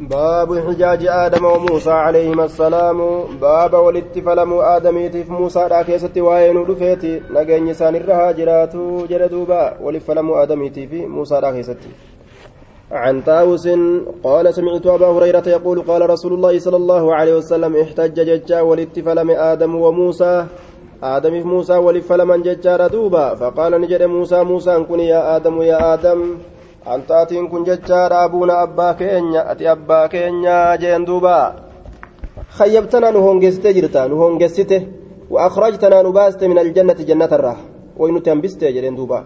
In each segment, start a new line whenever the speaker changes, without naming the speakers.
باب حجاج آدم وموسى عليهما السلام. باب ولاتفلم آدميتف موسى راكيست وين رفيتي نجين سان الرهاجرات جردوبا ولفلم آدميتف موسى راكيست عن طاووس قال سمعت أبا هريرة يقول قال رسول الله صلى الله عليه وسلم إحتج ججا ولاتفلم آدم وموسى. آدم في موسى ولفلم ججا دوبا فقال نجد موسى موسى كن يا آدم يا آدم. أنت أتين كن ججا أبونا أبا كينيا أتي أبا كينيا جين دوبا خيبتنا نهونجست جرتا نهونجست وأخرجتنا نباست من الجنة جنة الراه وإن تنبست جرين دوبا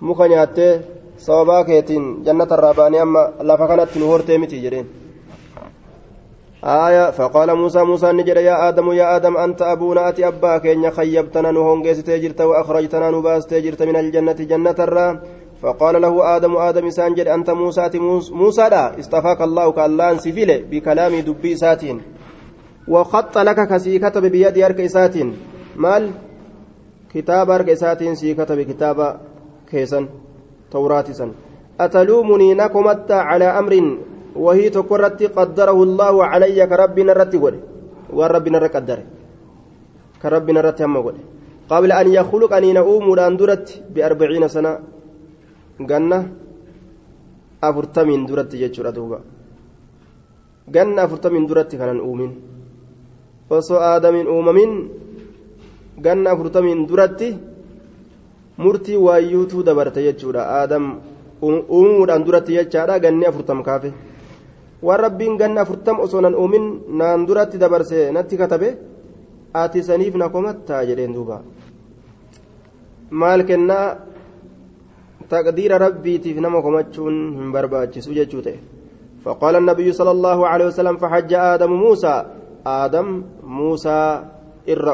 مخنياتي sababaa keetiin jannatarraa baanii amma lafa kanatti nu hortee miti jedheen آية فقال موسى موسى نجد يا آدم يا آدم أنت أبونا أتي أبا كين خيبتنا نهون جيست جرت وأخرجتنا نباست جرت من الجنة جنة الرا فقال له آدم آدم سانجد أنت موسى موسى لا استفاك الله كاللان سفيل بكلام دبي ساتين. وخط لك كسي كتب بيد أرك ساتين مال؟ كتاب أرك ساتين سي كتب كتاب كيسن توراة سن. أتلومني نكمت على أمر وهي تكرت قدره الله علي كربنا رت قل وربنا رت قدره كربنا رت هم قل قبل أن يخلقني نؤوم درت بأربعين سنة. جنة أفرتمين درت جتشورا دوبا جنة أفرتمين درت كان أؤمن osoo aadamin uumamin ganna afurtamiin duratti murtii waayyuutuu dabarte jechuudha aadam uumuudhaan duratti jechaadha ganni afurtam kaafe waan rabbiin ganna afurtam osoo nan uumin naan duratti dabarse natti katabe ati saniif na komattaa jedheen duuba maal kennaa rabbiitiif nama komachuun hin barbaachisu jechuu ta'e فقال النبي صلى الله عليه وسلم فحج آدم موسى آدم موسى إر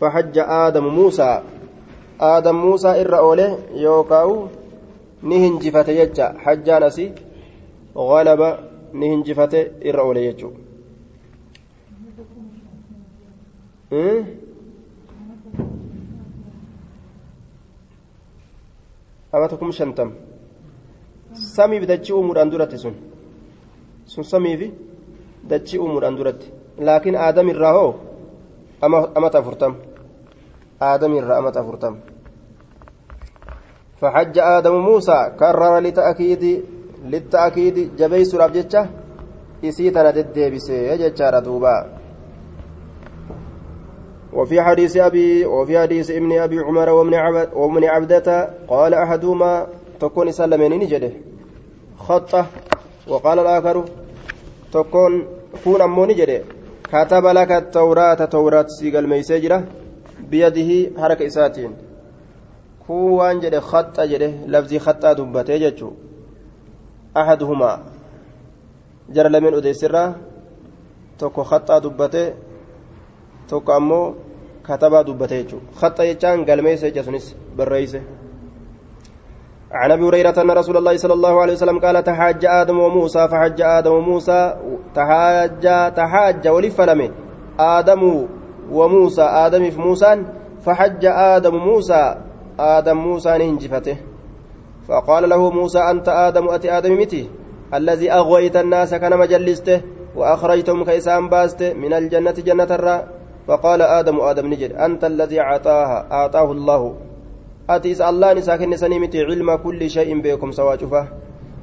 فحج آدم موسى aadam muusaa irra oole yookaan ni hinjifate jecha hajjaan asii ghalaba ni hinjifate irra oole jechuudha. amata kum shantam samiif dachii uumuudhaan duratti sun sun samiif dachii uumuudhaan duratti laakiin aadam irraa hoo amata afurtam. آدم الرأمة فرتم فحج آدم موسى كرر لتأكيد للتأكيد جبيس ربجتة إسيتنا دديبس يجتشار دوبا وفي حديث أبي وفي حديث ابن أبي عمر ومن عبد ومن عبدة قال أحدهما تكون سلمين نجده خطة وقال الآخر تكون كون أمو نجده كتب لك التوراة توراة سيقل ميسجرة harka isaatiin kun waan jedhe khaxa jedhe lafzii khaxaa dubbatee jechuu ahaduhumaa jara lameen odeessirraa tokko khaxaa dubbate tokko ammoo katabaa dubbate jechuu khaxa jechaan galmeessa jecha sunis barreeyse عن أبي هريرة أن رسول الله صلى الله عليه وسلم قال تحاج آدم وموسى فحج آدم وموسى تحاج تحاج ولفلمه آدم وموسى آدم في موسى فحج آدم موسى آدم موسى نهنجفته فقال له موسى أنت آدم أتي آدم متي؟ الذي أغويت الناس كان مجلسته وأخرجتهم كيسان باستة من الجنة جنة الراء فقال آدم آدم نجد أنت الذي أعطاها أعطاه الله. أتيس الله نساكن سنيمتي علم كل شيء بكم سواجفه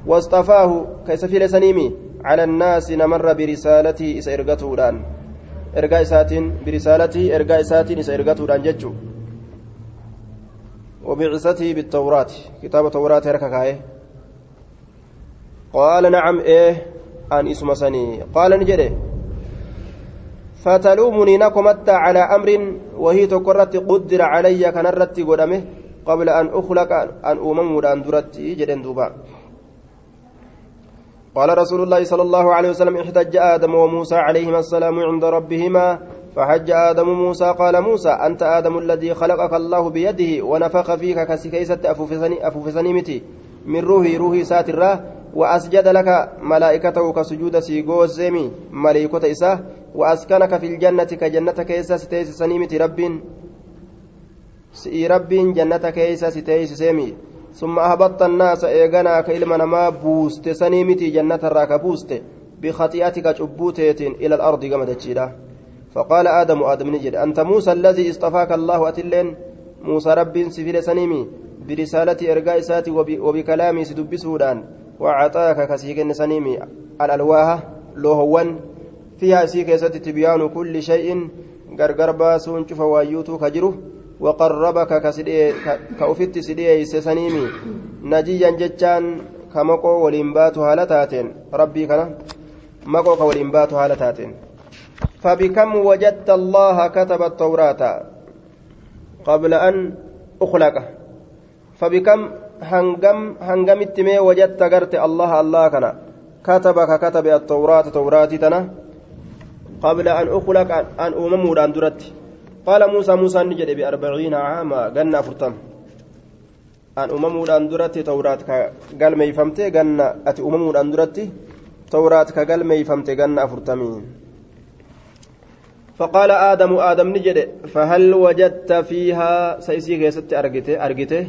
واصطفاه كيس في سنيمي على الناس نمر برسالته إسئرقته الآن ergaa isaatiin birisaalatii ergaa isaatiin isa ergatuudhaan jechuu وبعثته بالتوراة كتاب التوراة هركا كايه قال نعم إيه أن اسم سني. قال نجري فتلومني نكمت على أمر وهي تقرت قدر علي كنرت قدمه قبل أن أخلق أن أمم ان درت جدن دوبا. قال رسول الله صلى الله عليه وسلم احتج آدم وموسى عليهما السلام عند ربهما فحج آدم موسى قال موسى أنت آدم الذي خلقك الله بيده ونفخ فيك كسكيسة أفوفسني متي. من روحي روحي ساترة وأسجد لك ملائكته كسجود سيغوز زمي ملائكة إساه وأسكنك في الجنة كجنة كيسة ستيس سنيمتي رب سئي رب جنة كيسة ستيس سيمي. ثم أهبطت الناس إيغانا كإلما نما بوست سنيمتي جنة الراك بوست. بخطيئتك جبوتيت إلى الأرض قمدتشيلا فقال آدم آدم نجد أنت موسى الذي اصطفاك الله أتلين؟ موسى رب سفير سنيمي برسالة إرقاء ساتي وبكلامي سدبسودان وعطاك كسيكن سنيمي الألواها لوهوان. فيها سيكي ستي تبيان كل شيء غرغر باسون شوف وايوتو كجرو وقربك كأفت سديه سسنيمي نجيا جتان كمقو ولينبات هالتاتين ربي كان مقو ولينبات هالتاتين فبكم وجدت الله كتب التوراة قبل أن أخلق فبكم هنجم هنجم التمي وجدت قرت الله الله كان كتبك كتب التوراة توراة تنا. قبل أن أخلق أن أمم أن درت قال موسى موسى نجد بأربعين عاما قلنا فرتم أن أمم أن درت توراة قال ما يفهمت قلنا أتي أمم أن درت توراة قال ما يفهمت قلنا فرتمين فقال آدم آدم نجد فهل وجدت فيها؟ سيسي كيست أرجته أرجته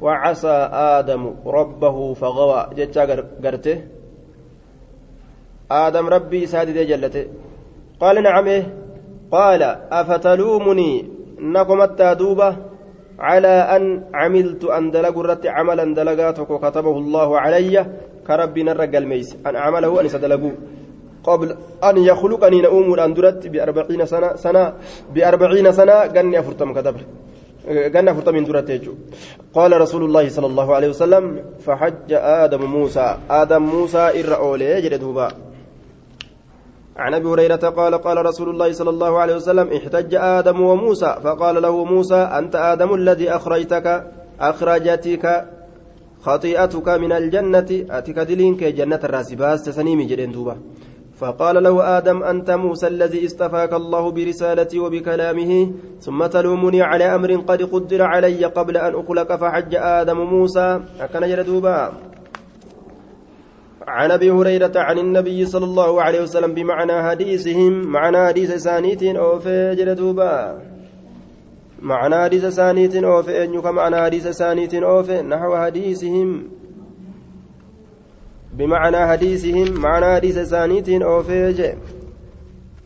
وعصى آدم ربه فغوى. جتا قرته آدم ربي سادي جلته قال نعم إيه. قال أفتلومني نقمت دوبة على أن عملت أن دلق الرت عملا دلقاتك وكتبه الله علي كربي نرق الميس. أن أعمله أن سدلقوه. قبل أن يخلقني نؤم أن درت بأربعين سنة سنة بأربعين سنة قني أفرتم كدبر. قني أفرتم من درت قال رسول الله صلى الله عليه وسلم فحج آدم موسى. آدم موسى إرأولي يجد دوبا عن أبي هريرة قال قال رسول الله صلى الله عليه وسلم احتج آدم وموسى. فقال له موسى أنت آدم الذي أخرجتك أخرجتك خطيئتك من الجنة؟ أتك دلينك جنة الراسباس تسنيمي جدين دوبا. فقال له آدم أنت موسى الذي استفاك الله برسالتي وبكلامه ثم تلومني على أمر قد قدر علي قبل أن أخلق فحج آدم موسى. أكن جلدوبا عن أبي هريرة عن النبي صلى الله عليه وسلم بمعنى حديثهم معنى حديث سانيت اوفي جلدوبا معنى حديث سانيت اوفي ان معنى حديث سانيت اوفي نحو حديثهم. بمعنى حديثهم معنى حديث ثانيتين أوفيج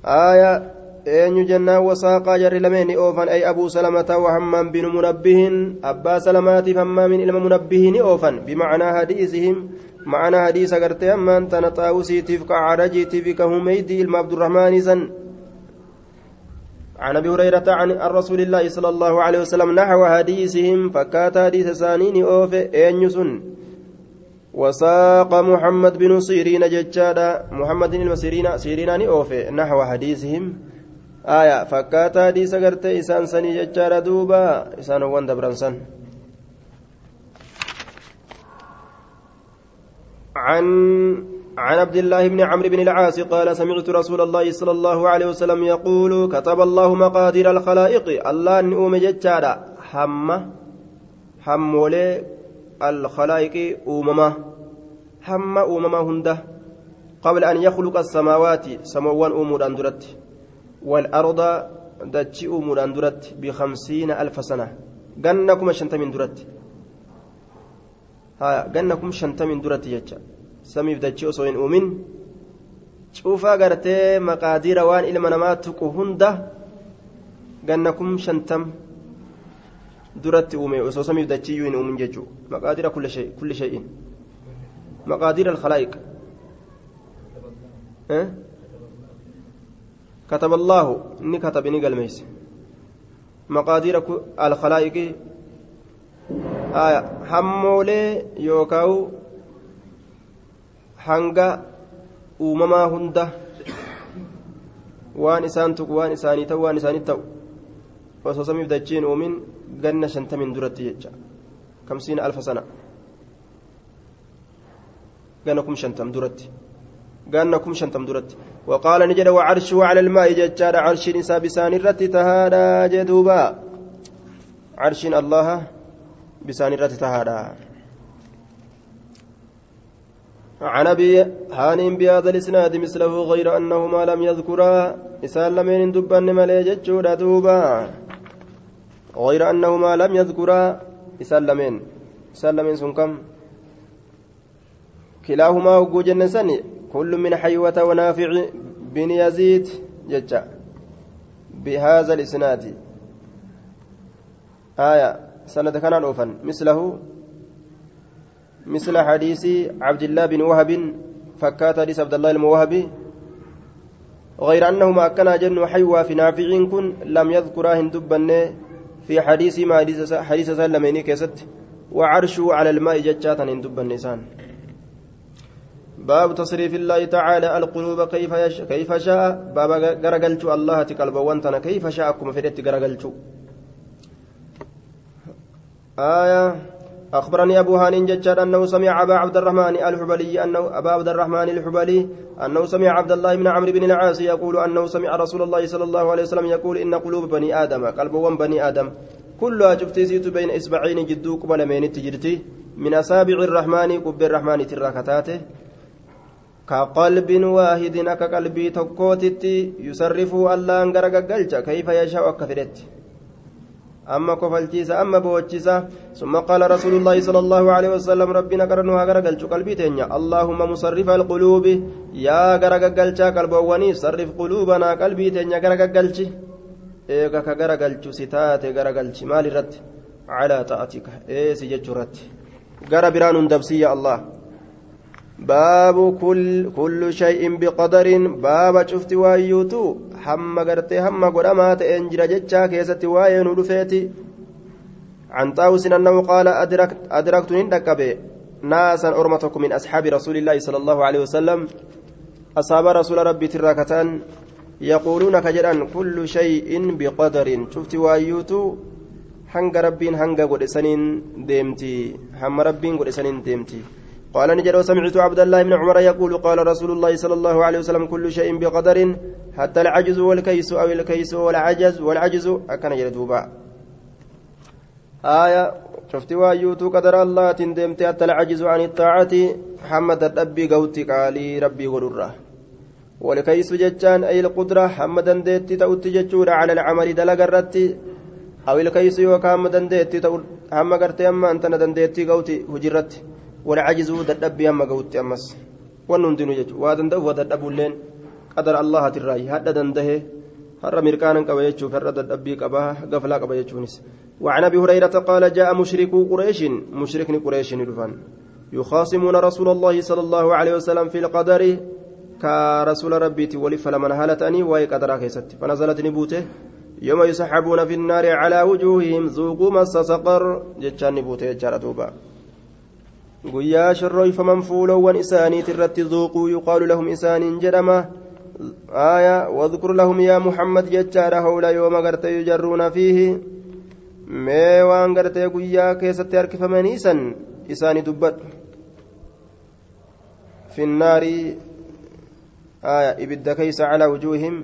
آية أين جنة وساقا جر لمن أوفن أي أبو سلمة وهمام بن منبه أبا سلمات فما من إلم منبه أوفن. بمعنى حديثهم معنى حديث قرت أما أنت نطاوسي تفك عرجي تفك هميدي إلم عبد الرحمن سن عن أبي هريرة عن رسول الله صلى الله عليه وسلم نحو حديثهم فكات حديث ثانين اوفي اين يسن وساق محمد بن سيرين ججادا. محمد بن سيرين سيرين أوفي نحو حديثهم. آية فكات حديث قرت إسان سني ججادا دوبا. إسان وان دبرنسن عن عن عبد الله بن عمرو بن العاص قال سمعت رسول الله صلى الله عليه وسلم يقول كتب الله مقادير الخلائق. الله نؤم ججادا حمى حمولي الخلائق أومما. هم أومما هنده قبل أن يخلق السماوات سموان أمور أندرت والأرض دتشي أمور أندرت بخمسين ألف سنة. جنكم شنتمين درت. ها جنكم شنتمين درت يجا سميف دتشي أصوين أومين cuufaa gartee maqaadiira waan ilma namaa tuqu hunda gannakum shantam duratti uume osoo samiif dachiiyyuu hin uumin jechuudha maqaadira kulli shay'in maqaadira alkhalaa'iq كتب الله إني كتب إني قلميس مقادير الخلائق آية حمولي يوكاو hanga uumamaa hunda waan isaan tuqu waan isaanii ta'u waan isaanii ta'u osoo samiif dachiin uumin ganna shantamin duratti jecha kamsiina alfa sana ganna kum shantam duratti ganna kum shantam duratti وقال نجد وعرشه على الماء ججار عرش نساء بسان الرت تهادا جدوبا عرش الله بسان الرت تهادا عن أبي هانم بهذا الإسناد مثله غير انهما لم يذكرا اسال لمن دبن ملي ججودا دوبا. غير أنهما لم يذكرا إسلمين سلم سنكم كلاهما وجوجن سني كل من حيوة ونافع بن يزيد ججا بهذا الإسناد. آية. سند كان أوفا مثله مثل حديث عبد الله بن وهب فكات حديث عبد الله الموهبي غير أنه ما كان جن حيوى في نافع كن لم يذكراه دبن في حديث ما حديث سلمين كست وعرشه على الماء ججاتا دبن نسان باب تصريف الله تعالى القلوب كيف يش... كيف شاء. باب غرغلتو الله تقلب وانتنا كيف شاء كما فدت غرغلتو آية أخبرني أبو هانين ججار أنه سمع أبا عبد الرحمن الحبلي أنه أبا عبد الرحمن الحبلي أنه سمع عبد الله بن عمرو بن العاص يقول أنه سمع رسول الله صلى الله عليه وسلم يقول إن قلوب بني آدم قلب بني آدم. كلها شفتيسيت بين إصبعين جدو قبل مين تجرتي؟ من أصابع الرحمن قب الرحمن تراكتاته كقلب واحد كقلبي تكوتتي يصرف الله أن كيف يشاء كفرت أما كفلتيسا أما بوتشيسا. ثم قال رسول الله صلى الله عليه وسلم ربنا قرنها غرقلت قلبي تنيا. اللهم مصرف القلوب. يا غرقلت قلبواني صرف قلوبنا قلبي تنيا. غرقلت إيغا كغرقلت ستات غرقلت مال رت على طاعتك. إيه سجدت رت غرا بران دبسي الله. باب كل شيء بقدر. باب شفت وايوتو. hamma gartee hamma godhamaa ta'een jira jechaa keessatti waa'ee nu dhufeeti عن طاووس أنه قال أدركت أدركت ندكبه ناسا أرمتك من أصحاب رسول الله صلى الله عليه وسلم. أصحاب رسول ربي تراكتان يقولون كجران كل شيء بقدر. شفت وايوتو. هنگ ربين هنگ قد ديمتي. هم ربين قد ديمتي. قال نجد وسمعت عبد الله بن عمر يقول قال رسول الله صلى الله عليه وسلم كل شيء بقدر حتى العجز والكيس أو الكيس والعجز والعجز أكن جلدوبا آية شفت وأيوتو قدر الله تندمت حتى العجز عن الطاعة حمد ربي قوتي قالي ربي غرره والكيس جتان أي القدرة حمدا ديتي تأتي جتشورا على العمل دلق الرتي أو الكيس يوكا حمدا ديتي هم قرتي أما أنت ندنديتي قوتي هجرتي والعجز ددبي أما قوتي أمس ونندن جتشو وادندف وددبو اللين qadara allahatirraayi hadha dandahe har'a mirqaanan qaba jechuuf har'a dadhabbii qaba gaflaa qaba jechuunis. وعن ابي هريره قال جاء مشركو قريش مشركني قريش دفن يخاصمون رسول الله صلى الله عليه وسلم في القدر كرسول ربي ولف لمن هلتني وهي قدر كيست فنزلت نبوته يوم يسحبون في النار على وجوههم ذوقوا مس سقر جتشان نبوته دوبا guyyaa sharrooyfaman fuulowwan isaaniit irratti zuuquu yuqaalu lahum isaaniin jedhama آية واذكر لهم يا محمد جتشار هولا يوم غرت يجرون فيه mee waan gartee guyyaa keessatti harkifamaniisan isaani dubbadhu fi nnaari aya ibidda keeysa calaa wujuuhim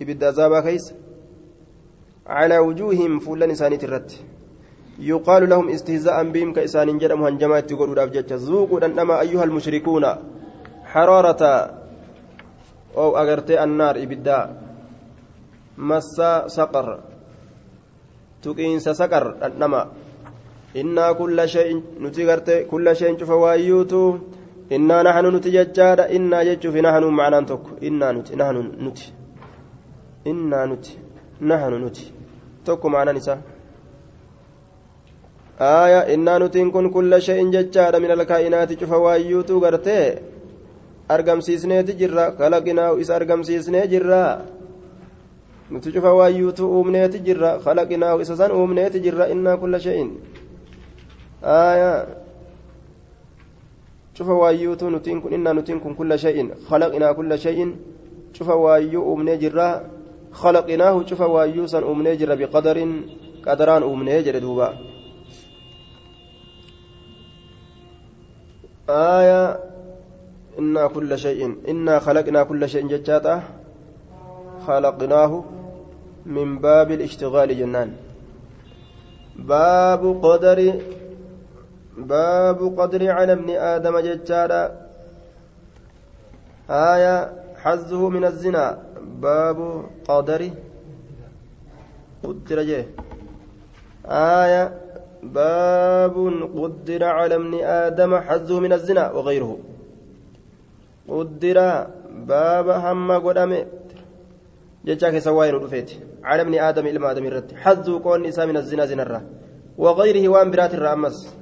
ibidda azaabaa keeysa calaa wujuuhim fuullan isaaniit irratti yuqaalu lahum istihzaa'an bihim ka isaanin jedhamu hanjamaa itti godhuudhaaf jecha zuuquu dhandhama ayyuha almushrikuuna xaraarata أو أغرتي النار إبدا. مسا سقر. تقينس سقر النما إنا كل شيء نتغرت كل شيء شوف وايوتو إنا نحن نتججاد. إنا يجوف نحن معنا تك إنا نت. نحن نت. إنا نت. نحن نت. تك معنا نساء آية إنا نتين كن كل شيء ججاد من الكائنات شوف وايوتو غرتي argamsiisneeti jirra kalaqinaahu isa argamsiisnee jirra nuti cufa waayyuutu uumneeti jirra kalaqinaahu isa san uumneeti jirra innaa kulla shay'in aayaa cufa waayyuutu nutiin kun innaa nutiin kun kulla shay'in kalaqinaa kulla shay'in cufa waayyuu uumnee jirra kalaqinaahu cufa waayyuu san uumnee jirra biqadarin qadaraan uumnee jedhe duuba aayaa إنا كل شيء إنا خلقنا كل شيء ججاتا خلقناه من باب الاشتغال جنان. باب قدر باب قدر على ابن آدم ججاتا آية حزه من الزنا. باب قدر. قدر جه. آية باب قدر على ابن آدم حظه من الزنا وغيره. قدر باب هم قدامه. جتاك سواين رفيت على ابن آدم إلى آدم الرد حظه كون نساء من الزنا زنا وغيره وان برات الرامس.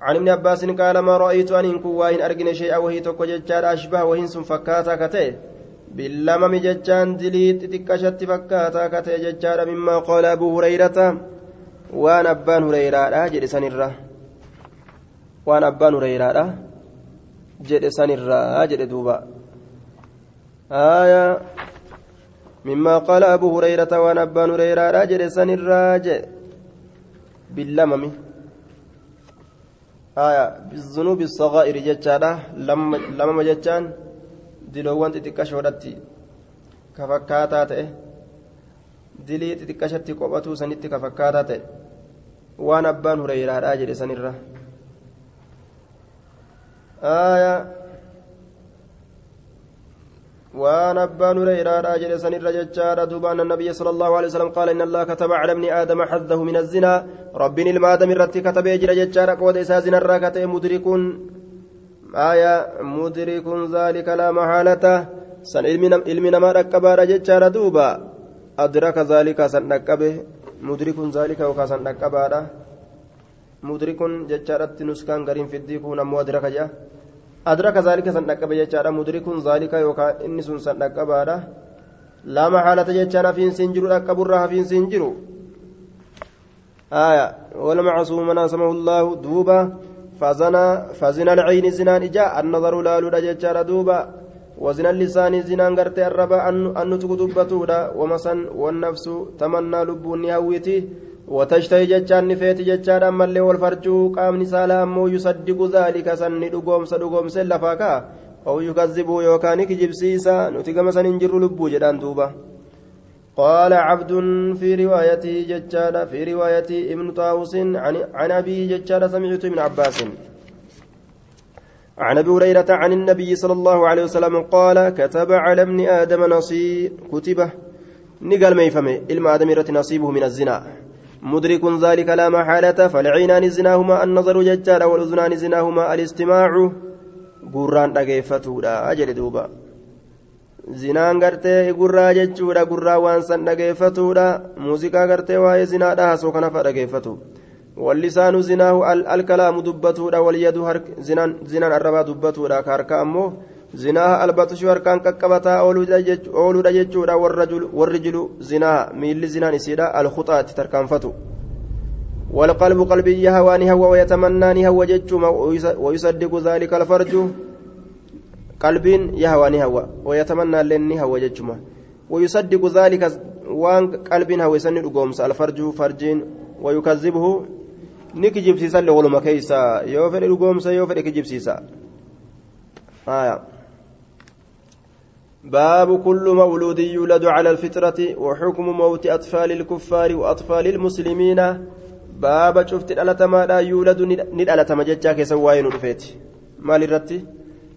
عن ابن عباس قال ما رأيت أن إن كواين أرجن شيئا وهي تكو جتار أشبه وهن سن فكاتا كتئ باللمم جتان دليت تكشت فكاتا كتئ جتار مما قال أبو هريرة. Waan abbaan hureyraadha jedhe sanirra waan abbaan hureyraadha jedhe sanirraa jedhe duuba qaala abu hureyrata waan abbaan hureyraadha jedhe sanirraa jedhe billamami aya bizunuubi sagaa'iri jechaadha lamama jechaan diloowwan xixiqqashoodhatti ka fakkaataa ta'e dilii xixiqqashatti qophatuu sanitti ka fakkaataa ta'e waan abbaan hureyraadhaa jedhe sanirra waan abbaan hureyraadhaa jedhe sanirra jechaadha duuba anna nabiyya sala allahu alehi wasalam qaala inna allaha kataba cala ibni aadama xaddahu min azzinaa rabbiin ilma aadam irratti katabee jira jechaadha qooda isaa zinarraa kata'e mudrikuun aya mudrikun zaalika laa mahaalata san ilmi namaa dhaqqabaadha jechaadha duuba adraka zaalika san dhaqqabe mudrikun zaalika yookaan san dhaqqabaadha mudrikun jechaadhatti nuskaan gariin fiddii kun ammoo adraka jedha adraka zaalika san dhaqqabe jechaadha mudrikun zaalika yookaan inni sun san dhaqqabaadha lama haalata jechaan hafiinsi hin jiru dhaqqaburraa hafiinsi hin jiru آية والمعصوم من أسمه الله دوبا فزنا فزنا العين زنان إجاء النظر لا لولا وزنا اللسان زنان قرت الربا أن نتك دبتودا ومسن والنفس تمنى لبون يهويتي وتشتهي جتشان نفيت جتشان أما اللي والفرجو قامني سالا أمو يصدق ذلك سن دقوم سدقوم سلفاكا أو يكذب يوكان كجبسيسا نتقم سننجر لبو جدان دوبا قال عبد في روايته ججال في رواية ابن طاووس عن, عن أبي ججال سمعت من عباس عن أبي هريرة عن النبي صلى الله عليه وسلم قال كتب على ابن آدم نصيب كتبه نقل ما يفهم علم آدم نصيبه من الزنا. مدرك ذلك لا محالة فالعينان زناهما النظر ججال والأذنان زناهما الاستماع. قرآن dhaggeeffatuudha jedhe duuba zinaan gartee gurraa jechuudha gurraa waan san dhaggeeffatuudha muuziqaa gartee waa'ee zinaadha hasoo kana fa'a dhaggeeffatu واللسان زناه الكلام دبتودا واليد زنان الربا دبتودا كاركا أمو. زناها البطش وركان ككبتا أولو دججودا والرجل والرجل زناها. ميل زنان سيدا الخطأة تركانفتو والقلب قلبي يهواني هو ويتمناني هو ججوما ويصدق ذلك الفرج. قلب يهواني هو ويتمنى لني هو ججوما ويصدق ذلك وان قلب هو يسند الفرج فرجين ويكذبه ni kijibsiisan waluma keeysa yoo fedhe dhugoomsa yoo fedhe kijibsiisa. باب كل مولود يولد على الفطرة وحكم موت أطفال الكفار وأطفال المسلمين باب شفت الألتما لا يولد ند ألتما جتاك سواين رفيت مال الرتي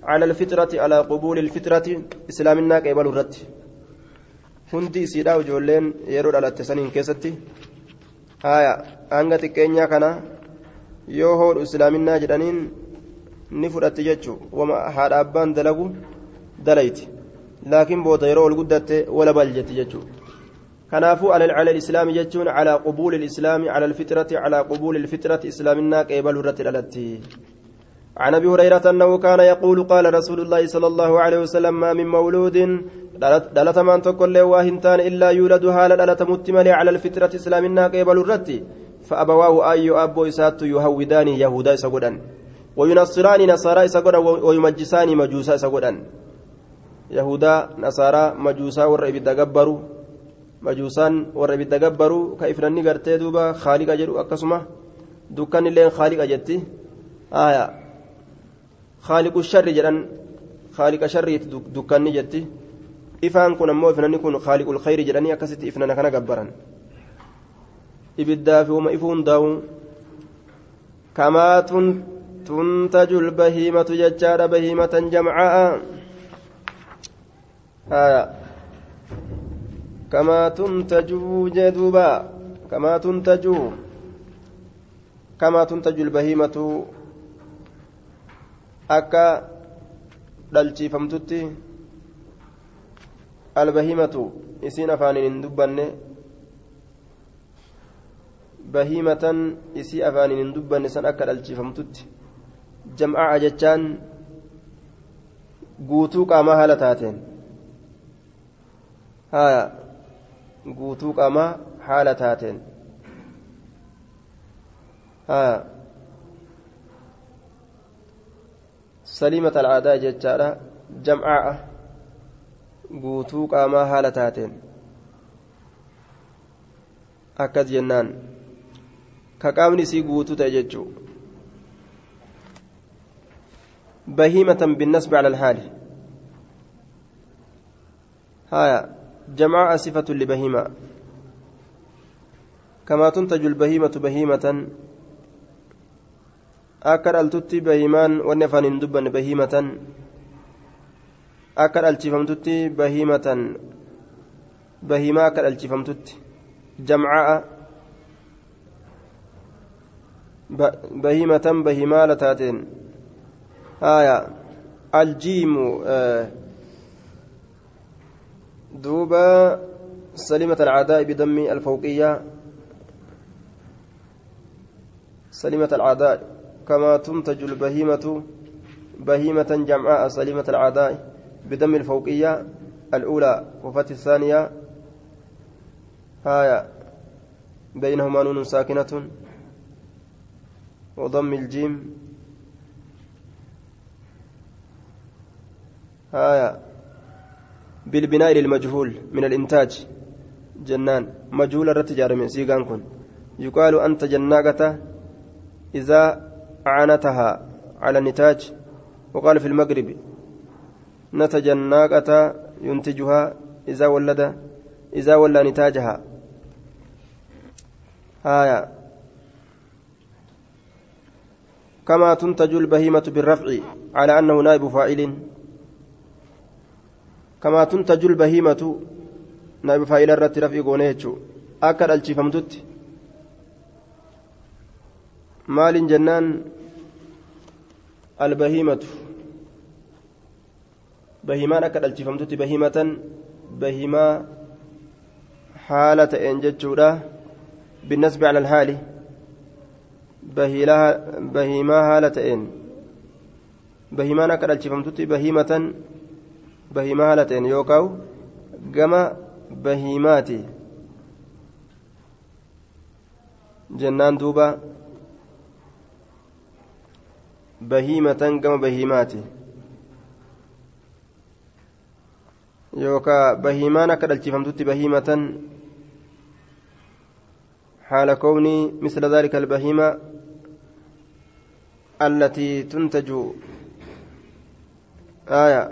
على الفطرة على قبول الفطرة إسلامنا قبل الرتي hundi isiidhaa ijoolleen yeroo dhalatte saniin keessatti. Haya hanga xiqqeenyaa kana yoo hoodhu islaaminaa jedhaniin ni fudhatti jechuun wama haadha abbaan dalagu dalayti laakiin booda yeroo ol guddatte wala baljetti jechuudha kanaafuu ala islaami jechuun calaa qubuuli islaami cala alfitrati calaa qubuuli ilfitrati islaaminaa qeebaluu irratti dhalatti عن ابي هريره انه كان يقول قال رسول الله صلى الله عليه وسلم ما من مولود دلت من تقول واهنتان إلا يولد هالا دلت متمل على الفطرة اسلامنا قبل الرد فأبواه اي ابو إسات يهودان يهودا سغدان وينصران نصارى سغدا ويمجسان مجوسا سغدان يهودا نصارى مجوسا ور ابي مجوسان ور ابي كيفرني غرتي دوبا خالق جدو أكسما دكان لين خالق جتي آية. خالق الشر جدًا خالق الشر دكاني جتي إفان كن أمو إفنان كن خالق الخير جدًا أكست إفنان كان جبرا إبدا في وما إفون داو كما تنتج البهيمة ججار بهيمة جمعاء آية كما تنتج جدوبا كما تنتج كما تنتج البهيمة أكا دلتي فمتتي البهيمة إسين أفانين دبني بهيمة إسي أفانين دبني سن أكا دلتي فمتتي جمعاء جتان guutuu qaamaa haala taateen haya guutuu qaamaa haala taateen haya saliimata al'aadaa jechaadha jam'aa'a guutuu qaamaa haala taateen. Akkas jennaan ka qaamni isii guutuu ta'e jechuu. بهيمة بالنسبة على الحال هايا جماعة صفة لبهيمة كما تنتج البهيمة بهيمة أكل التتي بهيمان ونفان دبا بهيمة التفمتتي بهيمة بهيمة أكل التفمتتي جمعاء بهيمة بهيمة لتاتين آية الجيم آه دوبا سلمة العداء بدم الفوقية سلمة العداء كما تنتج البهيمة بهيمة جمعاء سلمة العداء بدم الفوقية الأولى وفتح الثانية هايا بينهما نون ساكنة. وضم الجيم. آية. بالبناء للمجهول من الإنتاج. جنان. مجهول الرتجار من سيغان كن يقال أنت جناقة إذا أعانتها على النتاج. وقال في المغرب نتج الناقة ينتجها إذا ولد إذا ولى نتاجها. آية. كما تنتج البهيمة بالرفع على أنه نائب فاعل. كما تنتج البهيمة نائب فاعل الرت رفع قونيتشو أكد الشفمتت maaliin jennaan albahimatu bahimaan akka dhalchifamtutti bahimatan bahimaa haala ta'een jechuudha binnasbi cala alhaali bahimaa haala ta'een bahimaan akka dhalchifamtutti bahimatan bahimaa haala ta'een yookaan gama bahimaati jennaan duuba bahiimatan gama bahiimaati yookaa bahiimaan akka dhalchifamtutti bahiimatan حال كوني مثل ذلك البهيمة التي تنتج آية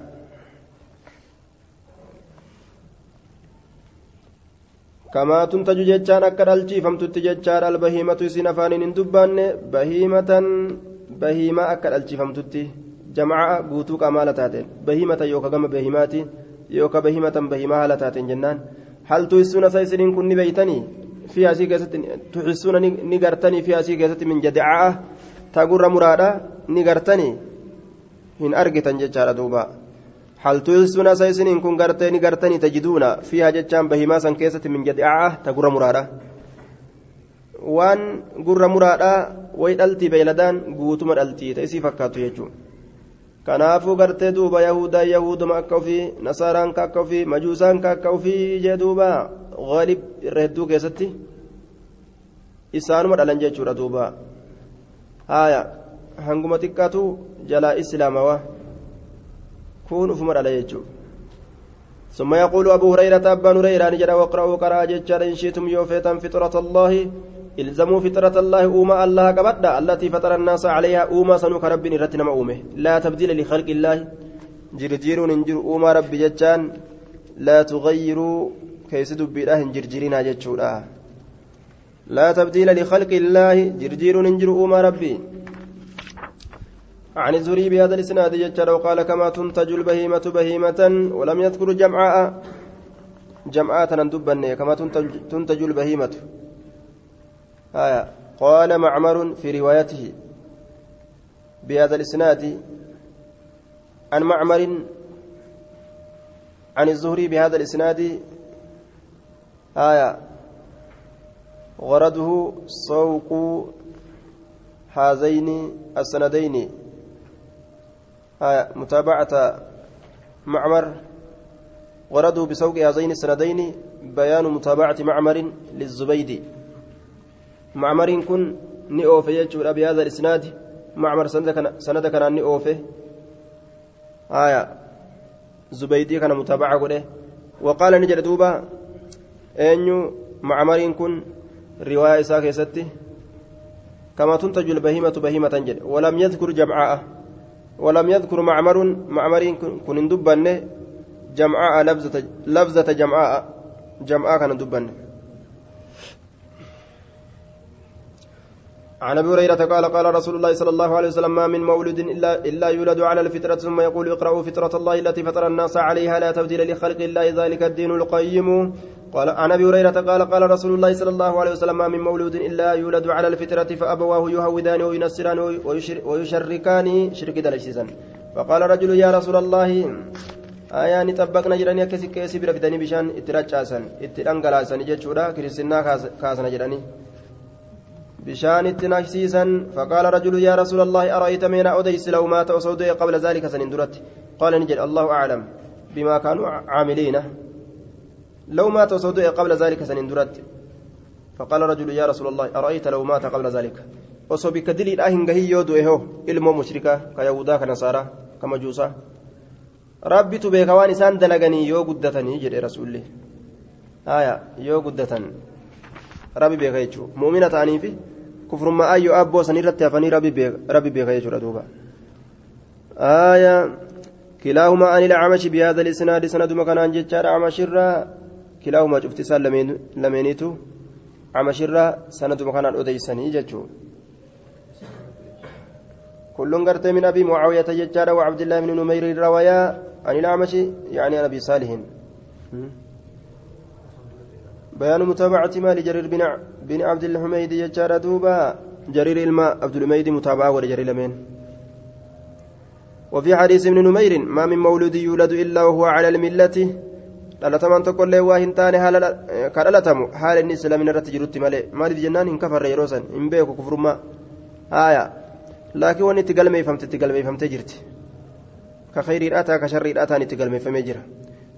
كما تنتج جتان أكد الجيفمت جتان البهيمة سنفان دبان بهيمة akka dhalchifamtutti jamaca guutuu qamaala taateen bahimata yookaan gama bahimaati yookaan bahimatan bahimaa haala taateen jennaan hal tuhissuuna isa isiniin kun ni beeytanii fi asii keessatti tuhissuuna ni gartanii fi asii keessatti min jadicaa tagurra muraadha ni gartanii hin argitan jechaadha duuba hal tuhissuuna isa isiniin kun gartee ni gartanii tajiduuna fi jechaan bahimaa san keessatti min jadicaa tagurra muraadha. waan gurra muraadhaa way dhaltii beeyladaan guutuma dhaltii ta'e isii fakkaatu jechuudha kanaafuu gartee duuba yahudaan yahuduma akka ofii nasaaraan ka akka ofii majuusaan ka akka ofii jee duuba ghalib irra hedduu keessatti isaanuma dhalan jechuudha duuba haaya hanguma xiqqaatu jalaa islaamawaa kun ufuma dhala jechuudha ثم يقول أبو هريرة أبا هريرة نجد واقرأوا قراءة جتشار إن شئتم يوفيتا فطرة الله qabadha allatii fatara annaasa calayhaa uumaa sanuu ka rabbiin irratti nama uume laa tabdiila likhalqi illaahi jirjiiruun hin jiru uumaa rabbi jechaan laa tugayyiruu keeysi dubbiidha hin jirjirinaa jechuudha laa tabdiila likhalqi illaahi jirjiiruun hin jiru uumaa rabbii عن الزهري بهذا الاسناد جدّ وقال كما تنتج البهيمة بهيمة ولم يذكر جمعاء جمعاء تندبن كما تنتج البهيمة آية. قال معمر في روايته بهذا الإسناد عن معمر عن الزهري بهذا الإسناد آية. غرضه سوق هذين السندين. آية. متابعة معمر. غرضه بسوق هذين السندين بيان متابعة معمر للزبيدي. معمر كن نئوف يجور بهذا الإسناد. معمر سند كان نئوفه آية. زبيدي كان متابعة قوله وقال نجد دوبا أنيو معمر كن رواية إساء كيستي. كما تنتج البهيمة بهيمة جد. ولم يذكر جمعاء. ولم يذكر معمر معمر كن دبن جمعاء لفظة لفظة جمعاء. جمعاء كان دبن عن أبي هريرة قال قال رسول الله صلى الله عليه وسلم ما من مولود إلا إلا يولد على الفطرة ثم يقول اقرأوا فطرة الله التي فطر الناس عليها لا تبديل لخلق الله ذلك الدين القيم. قال عن أبي هريرة قال قال رسول الله صلى الله عليه وسلم ما من مولود إلا يولد على الفطرة فأبواه يهودان وينصران ويشركان. شرك دلشيسا فقال رجل يا رسول الله آيان طبقنا جراني أكسي كيسي برا فداني بشان اتراجاسا اترانقلاسا جتشورا كريستنا كاسنا جراني. بشان التنكسيسا فقال رجل يا رسول الله أرأيت من أوديس لو مات وصودي قبل ذلك سنندرت قال نجل الله أعلم بما كانوا عاملين لو مات وصودي قبل ذلك سنندرت فقال رجل يا رسول الله أرأيت لو مات قبل ذلك yoo du'e hoo ilmoo mushrika ka yahudaa ka nasaaraa ka majuusaa rabbitu beeka waan isaan dalaganii yoo guddatanii jedhe rasuulli haya yoo guddatan rabbi beeka jechuudha muumina ta'aniifi kufrummaa ayyoo abboo san irratti hafanii rabbi beeka jechuudha duuba. Haya كلاهما عن الأعمش بهذا الإسناد سند مكان جتشار أعمش الرا كلاهما شفت سال لمينيتو أعمش الرا سند مكان أديسني جتشو كل قرت من أبي معاوية جتشار وعبد الله بن نمير الرواية عن الأعمش يعني عن أبي صالح بيان متابعة مال جرير بن بن عبد الحميد يجار دوبا جرير الماء عبد الحميد متابعة ولجرير لمن وفي حديث ابن نمير ما من مولود يولد إلا وهو على الملة dhalatamaan tokko illee waa hin taane ka dhalatamu haala inni islaamin irratti jirutti malee maaliif jennaan hin kafarre yeroo san hin beeku kufrummaa haaya laakiin wanni itti galmeeffamte itti galmeeffamtee jirti ka khayriidhaa taa ka sharriidhaa taan itti galmeeffamee jira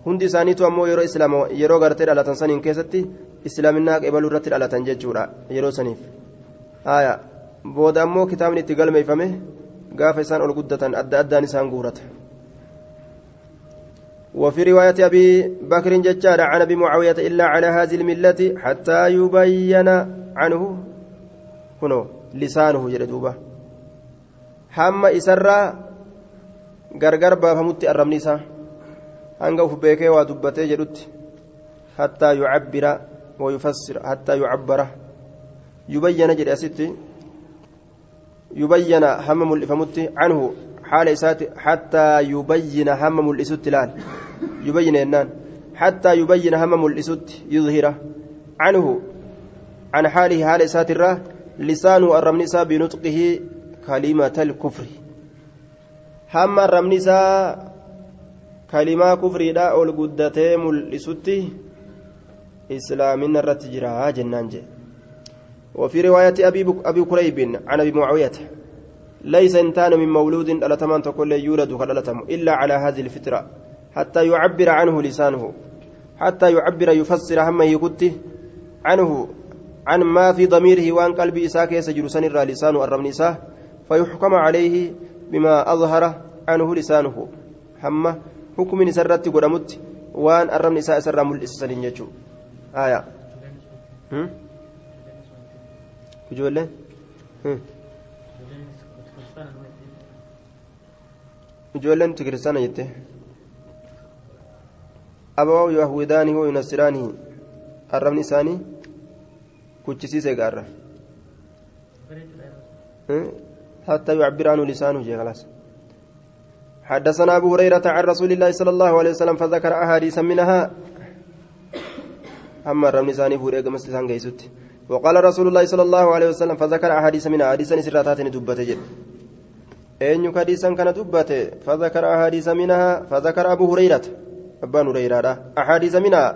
hundi isaaniitu ammoo yeroo islaama yeroo gartee dhalatan saniin keessatti islaaminaa qeebaluu irratti dhalatan jechuudha yeroo saniif haaya booda ammoo kitaabni itti galmeeffame gaafa isaan ol guddatan adda addaan isaan guurata وفي رواية أبي بكر ججار عن أبي معاوية إلا على هذه الملة حتى يبين عنه هنا لسانه جلدوبة حما إسرى غرغر بافمت الرمنيسة hanga uf beekee waa dubbatee jedhutti hattaa yucabbira wayufassira hattaa yucabbara yubayyana jedhe asitti yubayyana hamma mul'ifamutti canhu haala isaati hattaa yubayyina hamma mul'isutti laal yubayyina jennaan hattaa yubayyina hamma mul'isutti yudhira canhu عن حاله حال ساترة لسانه الرمنسا بنطقه كلمة الكفر هم الرمنسا kalimaa kufriidha ol guddatee mul'isutti islaamina irratti jira jennaan jedhe وفي رواية أبي, أبي كريب عن أبي معاوية ليس إنسان من مولود ألتمان تقول يولد إلا على هذه الفترة حتى يعبر عنه لسانه حتى يعبر يفسر هم يكت عنه عن ما في ضميره وان قلبي إساك يسجر سنر لسان الرمنساه فيحكم عليه بما أظهر عنه لسانه هم hukumin isarratti godhamutti waan arrabni isaa isarraa mul'isaniin jechuudha aayaa ijoolleen ijoolleen kiristaana jette abawaa yahudaanii hoo yunasiraanii arrabni isaanii kuchisiise gaarra حتى يعبر عنه لسانه جي خلاص حدثنا أبو هريرة عن رسول الله صلى الله عليه وسلم فذكر أحاديث منها. أما الرمي ثاني فوريق مسلسان قيست وقال رسول الله صلى الله عليه وسلم فذكر أحاديث منها. حديثا سراتات دبته جد. أين حديثا كان دبته؟ فذكر أحاديث منها. فذكر أبو هريرة. أبان هريرة. أحاديث منها.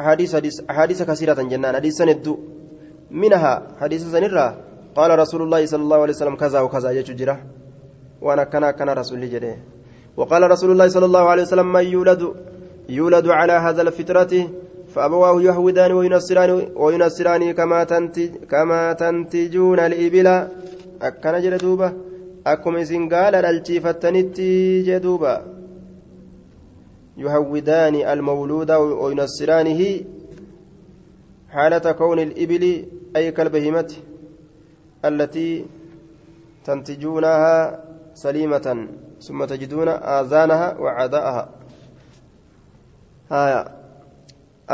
أحاديث أحاديث كثيرة جنان. حديث سند منها. حديث سنرة قال رسول الله صلى الله عليه وسلم كذا وكذا يجرى وأنا كان كان رسول الله وقال رسول الله صلى الله عليه وسلم من يولد يولد على هذا الفطرة فأبواه يهودان وينصران وينصران كما تنتج كما تنتجون الإبل. أكن جلدوبة أكم إذن قال الجيفتنتي جدوبة يهودان المولود وينصرانه حالة كون الإبل أي كالبهيمة التي تنتجونها سليمة ثم تجدون آذانها وعداءها هايا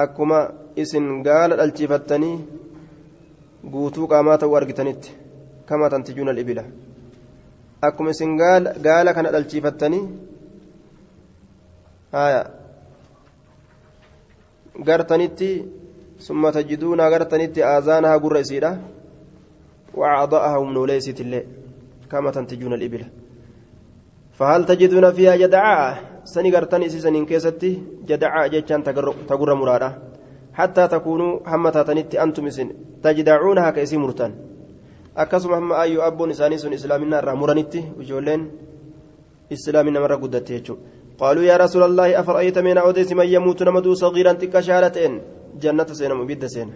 akkuma isin gaala dhalchiifattanii guutuu qaamaa ta'uu argitanitti kama tantijuun al'ibila akkuma isin gaala kana dhalchiifattanii haya gartanitti summa tajiduuna gartanitti aazaanaha gurra isiidha وأعضاءها humnoolee isiitillee kama tantijuun al'ibila فهل تجدون فيها جدعاء antum isin tajdacuuna haka isii murtan akkasuma hamma ayyoo abboon isaanii sun islaaminaa irraa muranitti ijoolleen islaamii namarra guddatte jechuudha qaaluu yaa rasuula allaahi afara'ayta meena odeessi man yamuutu nama duu sagiiran xiqqa shaala ta'een jannata seenamu ibidda seena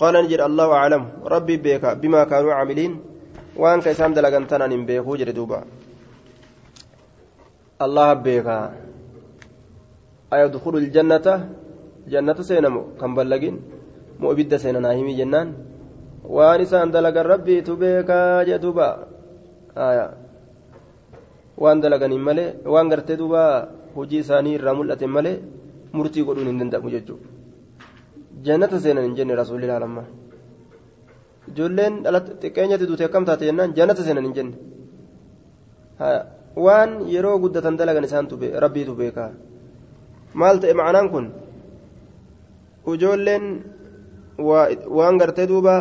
qaala ni jedhe allahu aclamu rabbii beeka bimaa kaanuu caamiliin waan ka isaan dalagan tanaan hin beekuu jedhe duuba الله بيكا أيدخل الجنة جنة سينمو كم بلغين مو بد سينا ناهمي جنان waan isaan dalagan rabbiitu beekaa jee duuba waan dalaganiin malee waan gartee duuba hojii isaanii irraa mul'ateen malee murtii godhuun hin danda'amu jechuudha jannata seenan hin jenne rasuulli ilaalamma ijoolleen xiqqeenyatti duute akkam taate jennaan jannata seenan hin jenne waan yeroo guddatan dalagan isaantu rabbiitu beekaa maal ta'e ma'anaan kun? Ijoolleen waan gartee duuba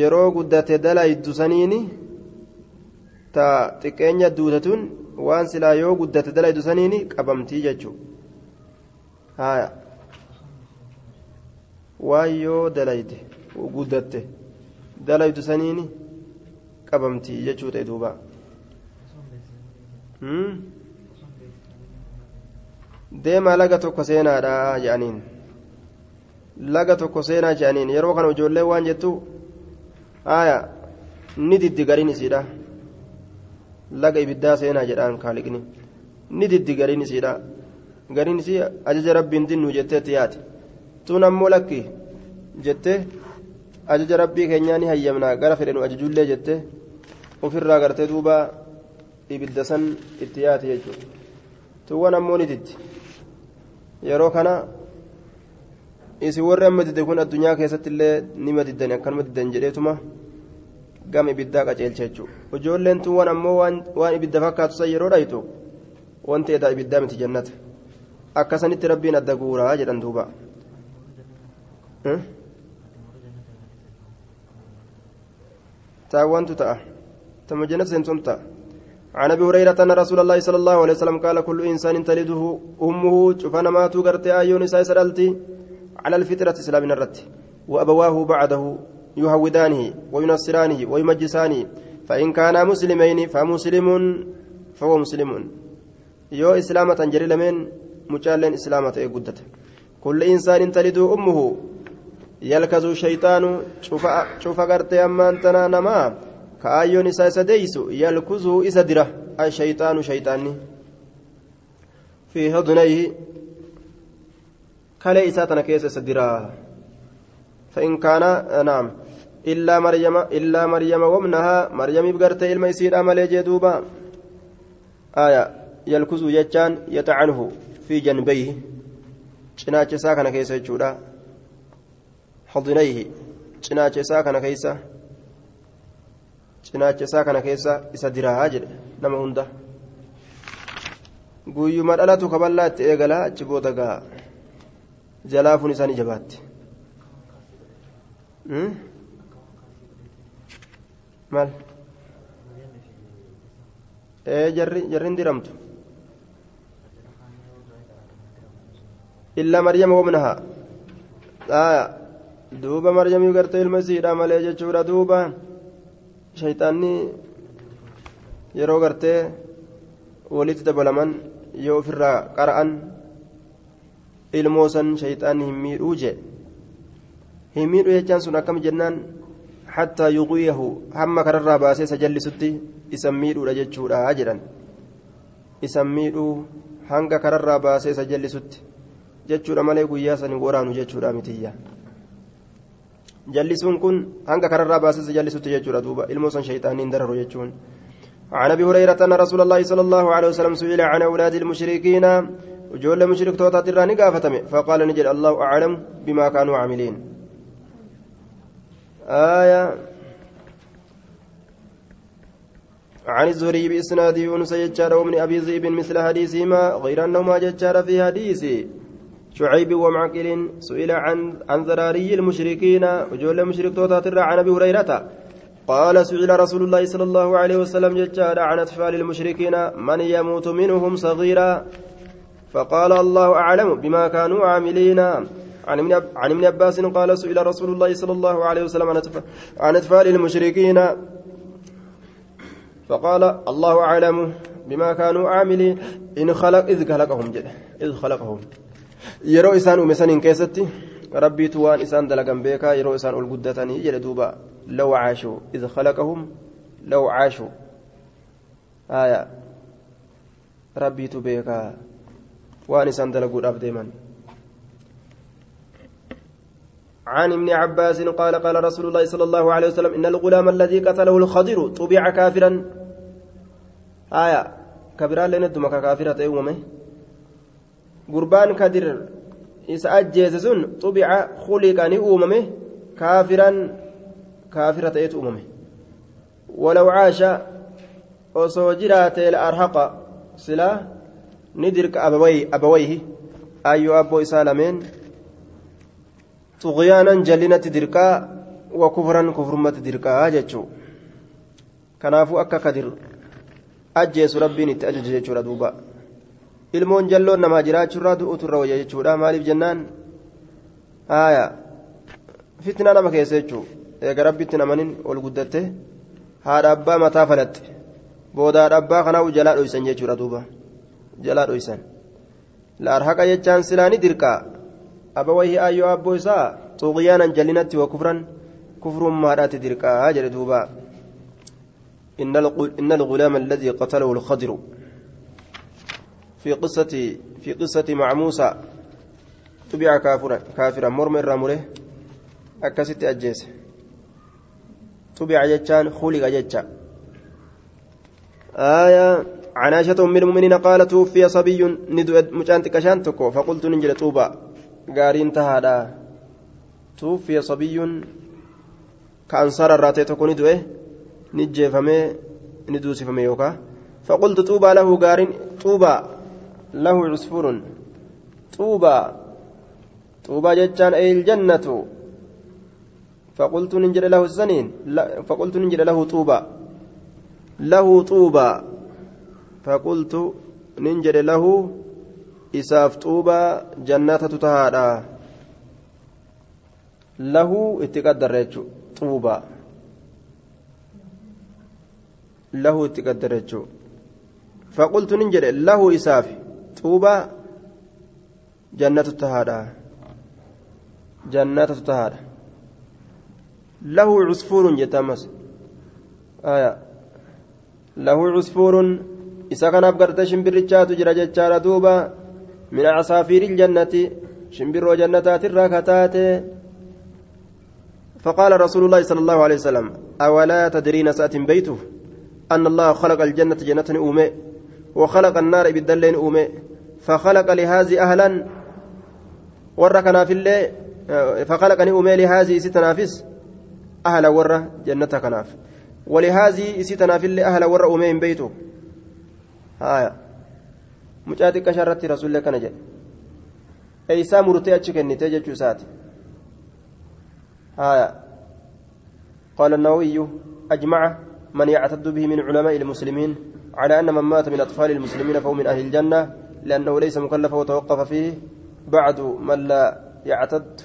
yeroo guddate dalaydu saniini ta xiqqeenya duutatun waan silaa yoo guddate dalaydu saniini qabamtii jechuu haya waan yoo dalayde guddatte dalaydu saniini qabamtii jechuu ta'e duuba deemaa laga tokko seenaadha jedhaniin laga tokko seenaa jedhaniin yeroo kana ijoollee waan jettu haya ni diddi gariin isiidha. Laga ibiddaa seenaa jedhaan kaaliqni. Ni diddi gariin isiidha. Gariin isii ajaja rabbiin dinnu jetteetti yaate tun ammoo lakki jette ajaja rabbii keenyaa ni hayyamna gara fedhe nu ajajullee jette ofirraa gartee duuba ibidda san itti yaate jechuudha. Tuwwan ammoo ni diddi yeroo kana isin warri amma didde kun addunyaa keessatti illee nima diddan akkanuma diddan jedheetuma gama ibiddaa qaceelcha jechuudha. Ijoolleen tuwwan ammoo waan ibidda fakkaatu san yeroo dhaytu wanti edaa ibiddaa miti jannata. Akkasanitti rabbiin adda guuraa jedhan duuba. taawwantu ta'a. Tama jannata ta'a. عن أبي هريرة أن رسول الله صلى الله عليه وسلم قال كل إنسان تلده أمه شوفنا ما تغرت أيون سيسرلتي على الفطرة اسلام الرت وأبواه بعده يهودانه وينصرانه ويمجسانه فإن كانا مسلمين فمسلم فهو مسلم يو اسلامة جري لمن مجالين اسلامة ايقودت كل إنسان تلد أمه يلكز الشيطان شوف شوف غرتي اما انتنا كايون إسا سديس يلكزه إسا درة الشيطان شيطاني في هضنيه كلا إساتنا كيس سدرا فإن كان نعم إلا مريم إلا مريم ومنها مريم بقرت إلما يصير أمل جدوبا آية يلكزه يجان يتعنه في جنبيه isaa keessa jechuudha. Hodinayhi cinaacha isaa kana keessa. Cinaacha isaa kana keessa isa diraa jedhe nama hunda. Guyyuma dhalatu kaballaa itti eegalaa achi booda gaa jalaafuun isaanii jabaatti. Maal? Ee jarri jarrin diramtu. Illaa maryama wabnahaa duuba maryamii gartee ilma isiidha malee jechuudha duuba shayxaanni yeroo gartee walitti dabalaman yoo ofirraa qara'an ilmoo san shayxaanni hin miidhuu jee hin miidhu jechaan sun akkam jennaan hattaa yuqiyahu hamma kararraa baasee isa jallisutti isan miidhuudha jechuudha jedhan isan miidhuu hanga kararraa baasee isa jallisutti jechuudha malee guyyaa san hin waraanu jechuudha mitiyya jallisuun kun hanga kararraa baasee isa jallisutti jechuudha duuba ilmoo san shayxaaniin dararu jechuun عن أبي هريرة أن رسول الله صلى الله عليه وسلم سئل عن أولاد المشركين. وجول مشرك توتا تراني قافتم فقال نجد الله أعلم بما كانوا عاملين. آية. عن الزهري بإسناد يونس يجار ومن أبي ذئب مثل حديثهما. غير أنهما ججار في حديث شعيب ومعقل سئل عن عن ذراري المشركين وجول مشرك توتا عن أبي هريرة. قال سئل رسول الله صلى الله عليه وسلم ججار عن أطفال المشركين من يموت منهم صغيرا. فقال الله أعلم بما كانوا عاملين. عن ابن عباس قال سئل رسول الله صلى الله عليه وسلم عن أطفال المشركين. فقال الله أعلم بما كانوا عاملين. إن خلق إذ خلقهم إذ خلقهم. يرو إسان أمسان كيستي ربي توان إسان دلقا بيكا يرو إسان القدتني جل دوبا لو عاشوا إذ خلقهم لو عاشوا آية ربي تبيكا وان إسان دلقوا الأبديمان عن ابن عباس قال قال رسول الله صلى الله عليه وسلم إن الغلام الذي قتله الخضر طبع كافرا آية كبيرا لنا دمك كافرة أممه قربان كدر إسعاد جيزسون طبع خلق أممه كافرا كافرة أممه ولو عاش وصوجرات الأرهق سلا ندرك أبويه أبويه أيو أبو إسالمين طغيانا جلنة دركا وكفرا كفرمة دركا جتشو كنافو أكا كدر أجيس ربين التأجج جتشو دوبا ilmoon jalloon namaa jiraachurraa du'utu irra wayya jechuudha maaliif jennaan haaya fitnaa nama keessa jechuu eega rabbitti namanin ol guddatte haadha abbaa mataa falatte booda haadha abbaa kanaa'u jalaa dhoysan jechuudha duuba jalaa dhoysan laarhaqa jechaan silaani dirqaa abawayhi ayyoo abboo isaa xuqiyaanan jallinatti wa kufran kufrummaadhaatti dirqaa jedhe duuba إن الغلام الذي قتله الخضر في قصة في قصة مع موسى. تبع كافرا كافرا مرمى الرملة. أكست أجيس. تبع جتان خلق جتا آية عن عائشة أم المؤمنين قالت توفي صبي ندو مجانت كشان تكو. فقلت ننجل توبا gaariin tahaadha tuuffiya sabiyyuun ka ansaara irraa ta'e tokko ni du'e ni jeefamee ni duusifame yookaan faqultu xuubaa lahu gaariin xuubaa lahu cusfurun xuubaa xuubaa jechaan eyil jannatu faqultu nin jedhe lahu saniin faqultu nin jedhe lahu xuubaa lahu xuubaa faqultu nin jedhe lahu isaaf xuubaa jannatatu tahaadha lahu itti qaddarre xuubaa jannatu tahaadha jannatatu tahaadha lahu cusfuurun jette ammas lahu cusfuurun isa kanaaf garte shimbirrichaatu jira jechaadha duuba من عصافير الجنة شمبر جنتات الراكتات فقال رسول الله صلى الله عليه وسلم أولا تدرين سأت بيته أن الله خلق الجنة جنة أومي وخلق النار بالدلين أومي فخلق لهذه أهلا وركنا في الله فخلقني أومي لهذه ستنافس أهل ورة جنة كناف. ولهذه ستنا في الله أهل ورة أومي بيته. هايا xiqqashaa irratti rasuullee kana jedhe eeysaa murtee achi kennitee jechuu isaati haya قال النووي أجمع من يعتد به من علماء المسلمين على أن من مات من أطفال المسلمين فهو من أهل الجنة. لأنه ليس مكلفا وتوقف فيه بعد من لا يعتد.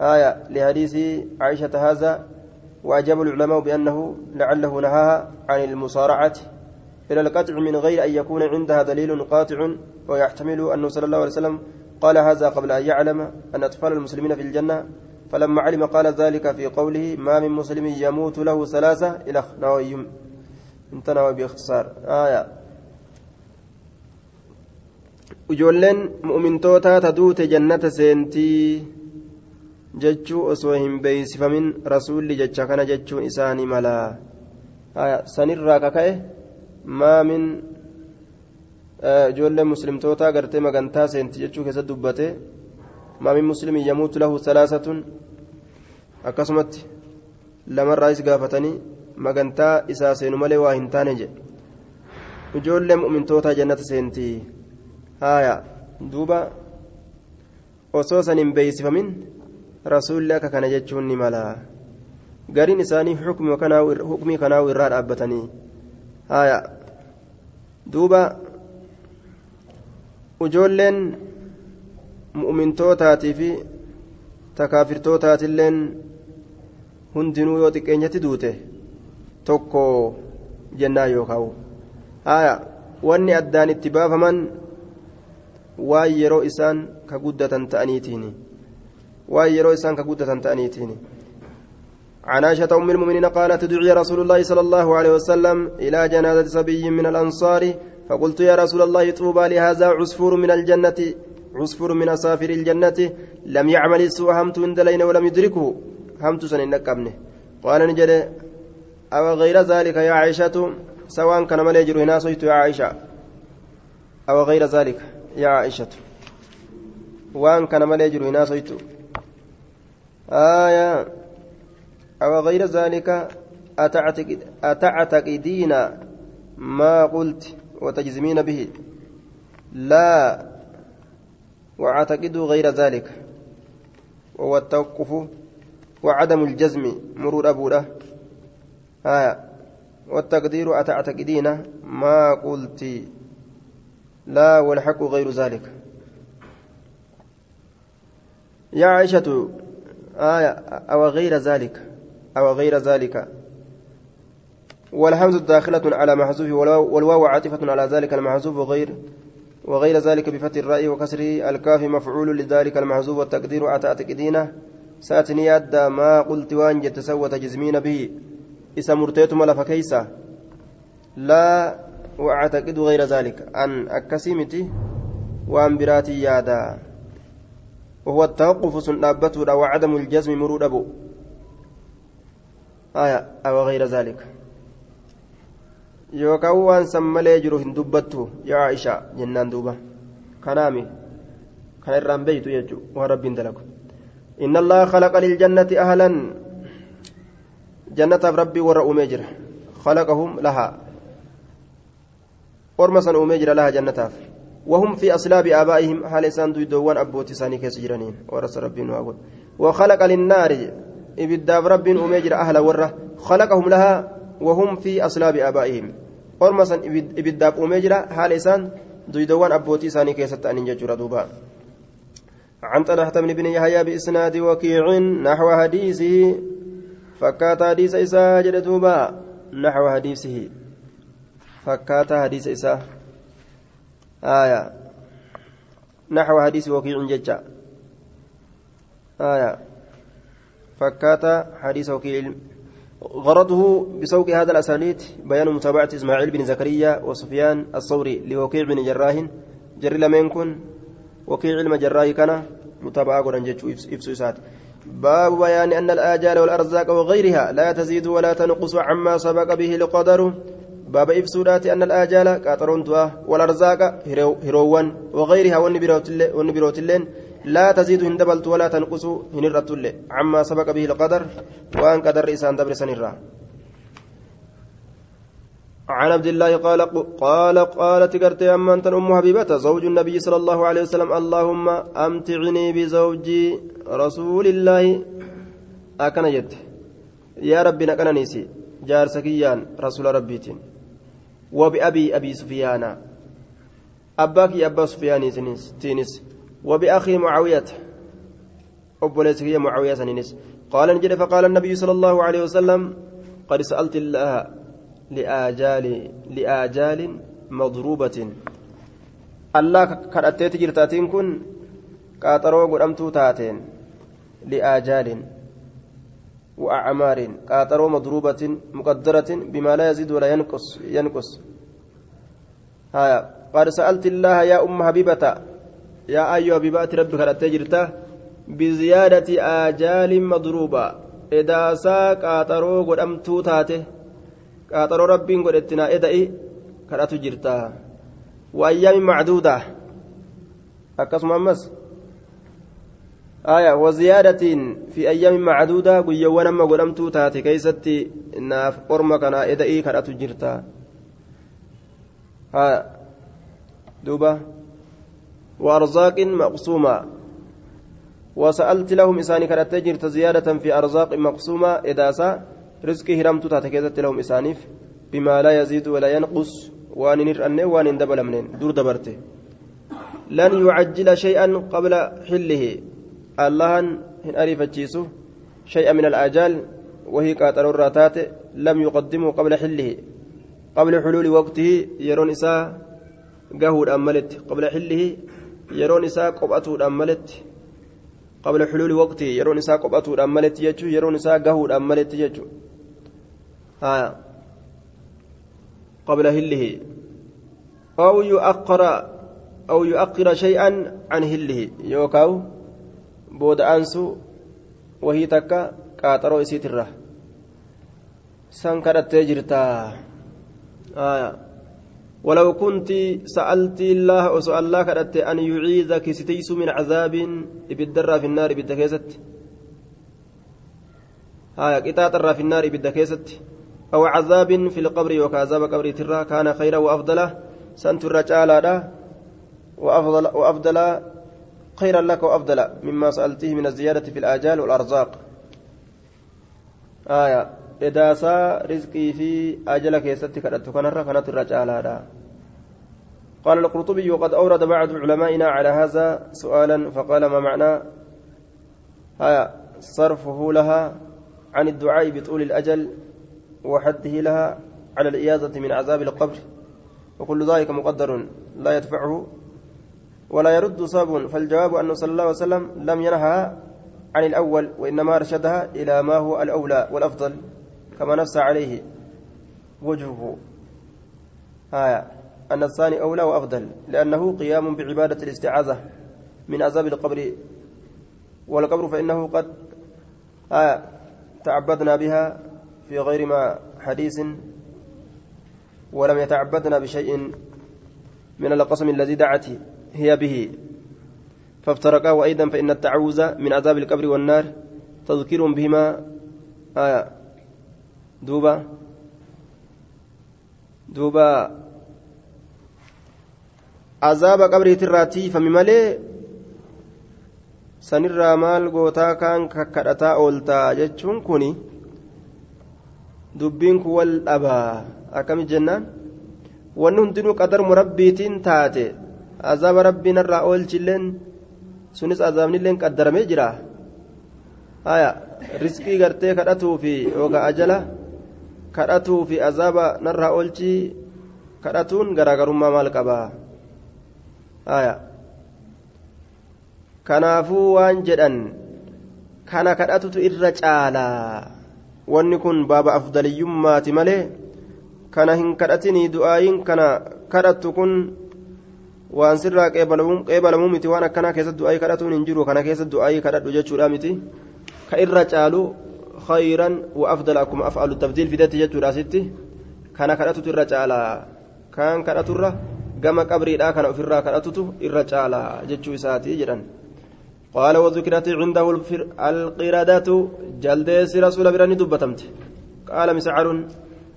آية لحديث عائشة هذا وأجاب العلماء بأنه لعله نهاها عن المصارعة. إلى القطع من غير أن يكون عندها دليل قاطع ويحتمل أنه صلى الله عليه وسلم قال هذا قبل أن يعلم أن أطفال المسلمين في الجنة. فلما علم قال ذلك في قوله ما من مسلم يموت له ثلاثة إلى نووي انتنوى بإختصار. آية ijoolleen mu'mintootaa taduute jannata seentii jechuu osoo hin beeysifamin rasuulli jecha kana jechuun isaanii malaa. Sanirraa kaka'e maamin ijoolleen muslimtootaa gartee magantaa seentii jechuu keessatti dubbate. Maamin muslimin yamuutu lahu salaasatun. Akkasumatti lamarraayis gaafatanii magantaa isaa seenu malee waa hin taane jedhe. Ijoolleen mu'mintootaa jannata seentii haya duuba osoo san hin beeysifamin rasuulli akka kana jechuun ni mala. Gariin isaanii hukmii kanaa'u irraa dhaabbatanii. Haya duuba ijoolleen mu'mintootaatii fi takaafirtootaatilleen hundinuu yoo xiqqeenyatti duute tokko jennaa yookaa'u haya wanni addaan itti baafaman waan yeroo isaan ka guddatan ta'aniitiin. Waan yeroo isaan ka guddatan ta'aniitiin. عن عائشة أم المؤمنين قالت دعي رسول الله صلى الله عليه وسلم إلى جنازة صبي من الأنصار فقلت يا رسول الله طوبى لهذا عصفور من الجنة عصفور من أسافر الجنة لم يعمل السوء همت اندلين ولم يدركه همت سن ابنه قال نجد أو غير ذلك يا عائشة سواء كان مليجر هنا يا عائشة أو غير ذلك يا عائشة. وان كان مالي جرو هنا صيتو آية. أو غير ذلك أتعتقد أتعتقدين ما قلت وتجزمين به؟ لا. وأعتقد غير ذلك. وهو التوقف وعدم الجزم مرور أبوه. آية. والتقدير أتعتقدين ما قلت لا والحق غير ذلك. يا عائشة آية أو غير ذلك أو غير ذلك. والحمز داخلة على محذوف والواو عاطفة على ذلك المحذوف وغير وغير ذلك بفتح الراء وكسر الكاف مفعول لذلك المحذوف والتقدير أتأتكدينه ساتني أدى ما قلت وأن يتسوى تجزمين به. إسا مرتيت ملف كيسا لا وأعتقد غير ذلك أن أكسمتي وأن براتي يادا وهو التوقف سنابته وعدم الجزم مرود أبو آية أو غير ذلك dubbattu yaa Aisha jennaan duuba kanaami kan irraan beeytu jechuudha waan rabbiin dalagu inna allah khalaqa liljannati ahlan jannataaf rabbii warra uumee jira khalaqahum lahaa orma san uumee jira laha jannataaf. وهم في أصلاب آبائهم حال إسان دويدوان أبوتي ساني كيس جرانين ورس ربي نواقول وخلق للنار إبداب رب أميجر أهل ورة خلقهم لها وهم في أصلاب آبائهم أرمسا إبداب أميجر حال إسان دويدوان أبوتي ساني كيس تأنين ججر دوبا عن طلحة بن بن يحيى بإسناد وكيع نحو حديثه فكات حديث إساء جلدوبا نحو حديثه fakkaata hadiisa isaa. آية نحو حديث وكيع ججا آية فكاتا حديث وكيع غرضه بسوق هذا الأسانيد بيان متابعة إسماعيل بن زكريا وسفيان الثوري لوكيع بن جراح جر لم يكن وكيع المجراح كان متابعة قرن جتشو إفسوسات باب بيان أن الآجال والأرزاق وغيرها لا تزيد ولا تنقص عما سبق به القدر باب إفسودات أن الآجال كاترون دوا والأرزاق هروان وغيرها والنبروت اللين لا تزيد هندبلت ولا تنقص هنرت عما سبق به القدر وأن قدر إسان دبر سنرا عن عبد الله قال قال قالت قرت أما أنت أم حبيبة زوج النبي صلى الله عليه وسلم اللهم أمتعني بزوج رسول الله أكن جد yaa rabbi naqananiisi jaarsa kiyyaan rasuula rabbiitiin. وبأبي أبي سفيان. أباك أبا سفيان تينس وبأخي معاوية. أبو ليسكي معاوية سنينس قال نجد فقال النبي صلى الله عليه وسلم قد سألت الله لآجال لآجال مضروبة. الله كرأتيت جرتاتين كن قاطروا قدمتو تاتين لآجال. وأعمار قاطروا مضروبة مقدرة بما لا يزيد ولا ينقص ينقص. هايا. قد سألت الله يا أم حبيبة يا أيها حبيبات ربك التجرته بزيادة آجال مضروبة. إذا سا قاطروا قدمتو تاته قاطروا ربين قدتنا إدئي كرأتو جرتا. وأيام معدودة. أكسم أمس آية وزيادة في أيام معدودة قيوانا ما قدمتو تاتي كيستي ناف قرمة كان إدئي كرأتو جرتا. ها دوبة. وأرزاق مقسومة. وسألت لهم إساني كانت تجرت زيادة في أرزاق مقسومة إذا سا رزقي هرمت تاتكيزت لهم إسانيف بما لا يزيد ولا ينقص وان نرأنه وان دبل منين دور دبرته لن يعجل شيئا قبل حله. الله إن أريف شيئا من الآجال وهي قاتل الراتات لم يقدمه قبل حله قبل حلول وقته يرون إساء قهود أملت قبل حله يرون إساء قبأته أملت قبل حلول وقته يرون إساء قبأته أملت يجو يرون إساء قهود أملت يجو آه. قبل هله أو يؤخر أو يؤخر شيئا عن هله يوكاو وهي تكا قاطرو إسيت الره سنكرت تجرتا آية ولو كنت سألت الله وسأل الله كرت أن يعيذك ستيس من عذاب بالدرة في النار بالدكيست آية قطاع في النار بالدكيست أو عذاب في القبر وكعذاب قبر ترى كان خيرا وأفضل سنت الرجال وأفضل وأفضل خيرا لك وأفضل مما سألته من الزيادة في الآجال والأرزاق. آية. إداسا رزقي في أجل كيستي كانت كنرة كانت الرجال قال القرطبي وقد أورد بعض علمائنا على هذا سؤالا فقال ما معنى؟ آية. صرفه لها عن الدعاء بطول الأجل وحده لها على الإياذة من عذاب القبر. وكل ذلك مقدر لا يدفعه ولا يرد صاب فالجواب أنه صلى الله عليه وسلم لم ينهى عن الأول وإنما أرشدها إلى ما هو الأولى والأفضل كما نص عليه وجهه. آية أن الثاني أولى وأفضل لأنه قيام بعبادة الاستعاذة من عذاب القبر والقبر فإنه قد آية تعبدنا بها في غير ما حديث ولم يتعبدنا بشيء من القسم الذي دعت هي به فافترقا وأيضا فإن التعوذ من عذاب القبر والنار تذكير بهما آية دوبا دوبا عذاب قبره تراتي فممالي gootaa kaan kakkadhataa ooltaa jechuun kuni dubbiin kun wal dhabaa akkami jennaan wanni hundinuu qadarmu rabbiitiin taate azaaba rabbiin irraa oolchilleen sunis azaabnilleen qaddaramee jira haya riskii gartee kadhatuu fi yookaan ajala kadhatuu fi azaaba narraa oolchii kadhatuun garaagarummaa maal qabaa haya kanaafuu waan jedhan kana kadhatutu irra caalaa wanni kun baaba afdaliyyummaati malee kana hin kadhatinii du'aayin kana kadhattu kun waan sirraa qeebalamuu miti waan akkanaa keessatti du'aayii kadhatuun hin jiru kana keessatti du'aayii kadhadhu jechuudha miti ka irra caalu khayran wa afdala akkuma af'alu tabdiil fidetti jechuudha asitti kana kadhatutu irra caalaa kaan kadhaturra gama qabriidhaa kana ofirraa kadhatutu irra caalaa jechuu isaati jedhan قال وذكرت عنده القردة جلديس رسول براني دبتمت قال مسعر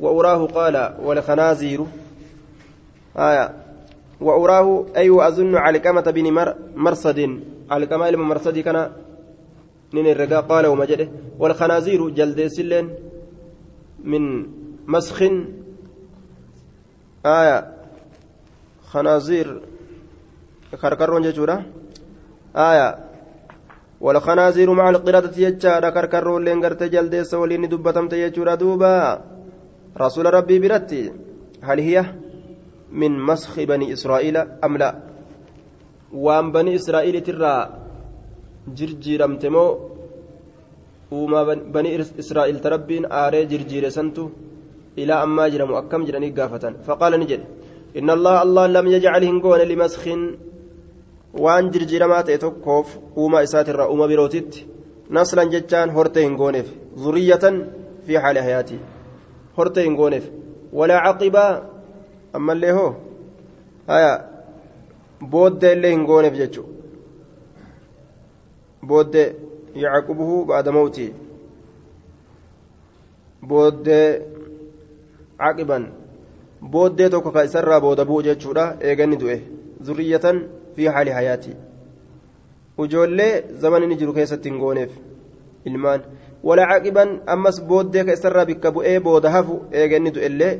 وأراه قال والخنازير آية وأراه أي وأظن علقمة بن مرصد. علقمة إلما مرصد كان نين الرقاء قال ومجده والخنازير جلديس لين من مسخ. آية خنازير كركرون جتورا آية والخنازير مع القردة يجارا كركرون لين قرت جلديس ولين دبتمت يجورا دوبا. رسول ربي برتي هل هي؟ من مسخ بني إسرائيل أم لا وأن بني إسرائيل ترى جرجيرمت مو وما بني إسرائيل تربين آري جرجير سنتو إلى أما جرموا أكم جرني قافة فقال نجد إن الله الله لم يجعل هنقون لمسخ ta'e tokkoof uumaa isaatirraa uuma birootitti naslan jechaan hortee hin gooneef zuriyatan fi haali hayaatii hortee hin gooneef walaa caqibaa ammallee hoo? Haya booddee illee hin gooneef jechu booddee yacqubuhu baada mawtii. Booddee caqiban. Booddee tokko ka isarraa booda bu'u jechuudha eeganni du'e. Zurriyatan fi haali hayaatii ijoollee zaman inni jiru keessatti hin gooneef ilmaan. Wala caqiban ammas booddee ka isarraa bikka bu'ee booda hafu eeganni du'ellee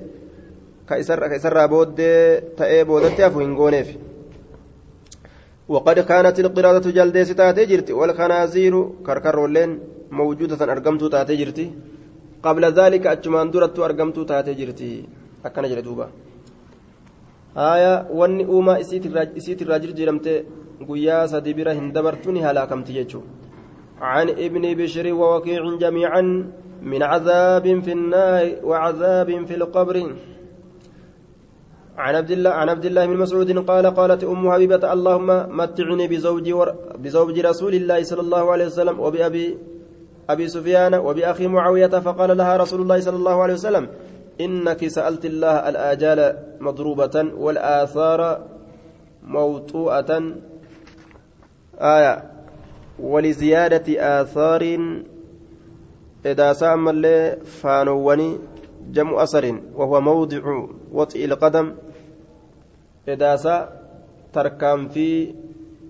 ka isarraa booddee ta'ee boodatti hafu hin gooneef. وقد كانت القرادة جلدة تاتي جرتي والخنازير كركرولين موجودة أرقمت تاتي جرتي قبل ذلك أجمان درت أرقمت تاتي جرتي أكن جلدوبا wanni uumaa isiitirraa jirjiiramte guyyaa sadi bira hin dabartu ni halaakamti jechuudha عن ابن بشر ووكيع جميعا من عذاب في النار وعذاب في القبر عن عبد الله عن عبد الله بن مسعود قال قالت أم حبيبة اللهم متعني بزوج ور بزوج رسول الله صلى الله عليه وسلم وبابي أبي سفيان وبأخي معاوية فقال لها رسول الله صلى الله عليه وسلم إنك سألت الله الآجال مضروبة والآثار موطوءة. آية ولزيادة آثار إذا سأم فانوني جمع أثر وهو موضع وطئ القدم. إذا سا تركام في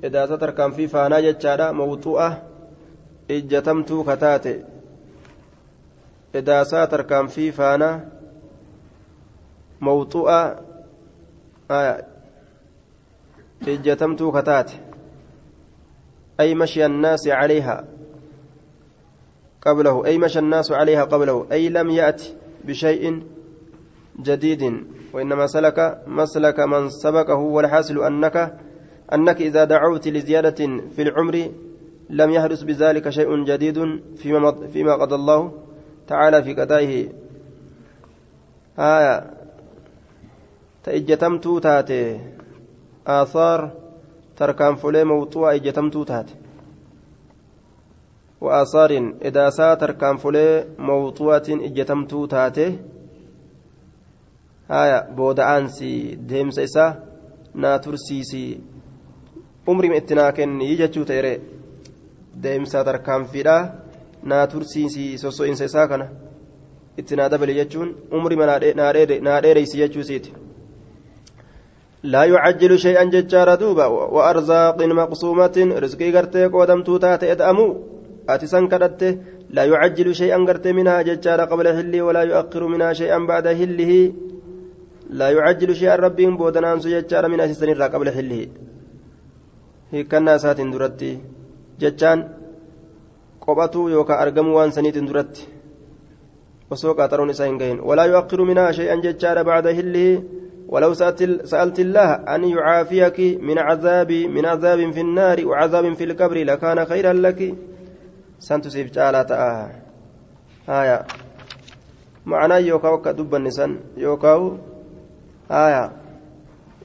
إذا سا تركام في فانا جتشارا موطوءة إجتمت كتاتي إذا سا تركام في فانا موطوءة آية إجتمت كتات أي مشي الناس عليها قبله أي مشى الناس عليها قبله أي لم يأت بشيء جديد. وإنما سلك مسلك من سبقه والحاصل أنك أنك إذا دعوت لزيادة في العمر لم يحدث بذلك شيء جديد فيما فيما قضى الله تعالى في قضائه. آية. ta ijjatamtuu taate aasaar tarkaanfolee mawxu'a ijjatamtuu taate وآثار إداسا تركانفولي موضوعة إجتمتو تاتي. هايا بودعانسي ديمس إسا ناترسيسي umri ittinaa kenni jechuu ta'ere deemsa tarkaanfiidha naa tursiisii sosso'insa isaa kana ittinaa dabale jechuun umri naa dheereysi jechuu siiti لا يعجل شيئا ججار دوبا وأرزاق مقسومة رزقي قرتي قودم توتات إدأمو أتسان كرته لا يعجل شيئا قرتي منها ججار قبل هله ولا يؤخر منها شيئا بعد هله لا يعجل شيئا ربي بودنان ججار من أسسن قبل هله hiikkannaa isaatiin duratti jechaan qophatuu yookaan argamuu waan saniitiin duratti osoo qaxaroon isaa hin gahin walaa yu'akkiru minhaa shay'an ولو سألت الله أن يعافيك من عذاب من عذاب في النار وعذاب في القبر لكان خيرا لك سنتسيف تعالى تآه آية معنى يوكاو كدب النسان يوكاو آية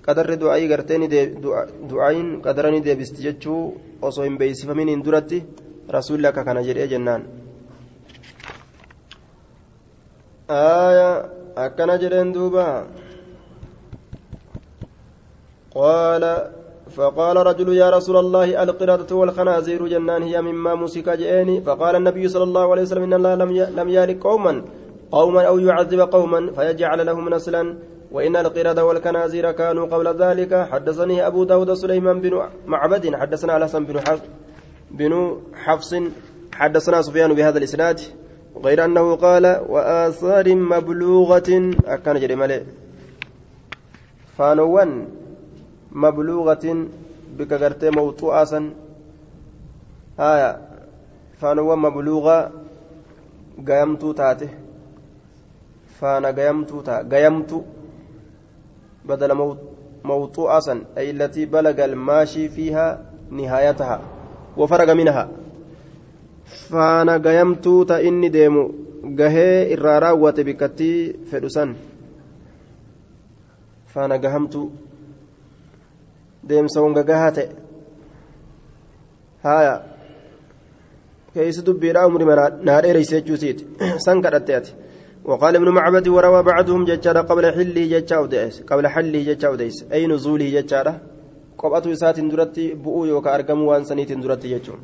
qadarri du'aayii garteeni du'aayin qadarani deebisti jechuu osoo hin beeysifaminiin duratti rasuulli akka kana jedhee jennaan akkana jedheen duuba قال فقال رجل يا رسول الله القردة والخنازير جنان هي مما مسك جئني فقال النبي صلى الله عليه وسلم إن الله لم يالك قوما قوما أو يعذب قوما فيجعل لهم نسلا وإن القردة والكنازير كانوا قبل ذلك. حدثني أبو داود سليمان بن معبد حدثنا الحسن بن حفص بن حفص حدثنا سفيان بهذا الإسناد غير أنه قال وآثار مبلوغة أكان جري ملئ فانوان مبلوغة بك غرتي موطوعة سن آية فانوان مبلوغة قيمتو تاته فانا قيمتو تا قيمتو بدل موطوعة سن أي التي بلغ الماشي فيها نهايتها وفرق منها deemu gahee irraa raawwate bikkattii fedhu san faana gahamtuu deemsa wanga gahaa ta'e haaya keeysi dubbiidha umri naa dheereyse jechuusiiti san kadhatte ati وقال ابن معبد وروى بعضهم ججارة قبل حله ججا أوديس قبل حله ججا أوديس أي نزوله ججارة قبعة إسات درتي بؤو يوكا أرقم وان سنيت درتي ججون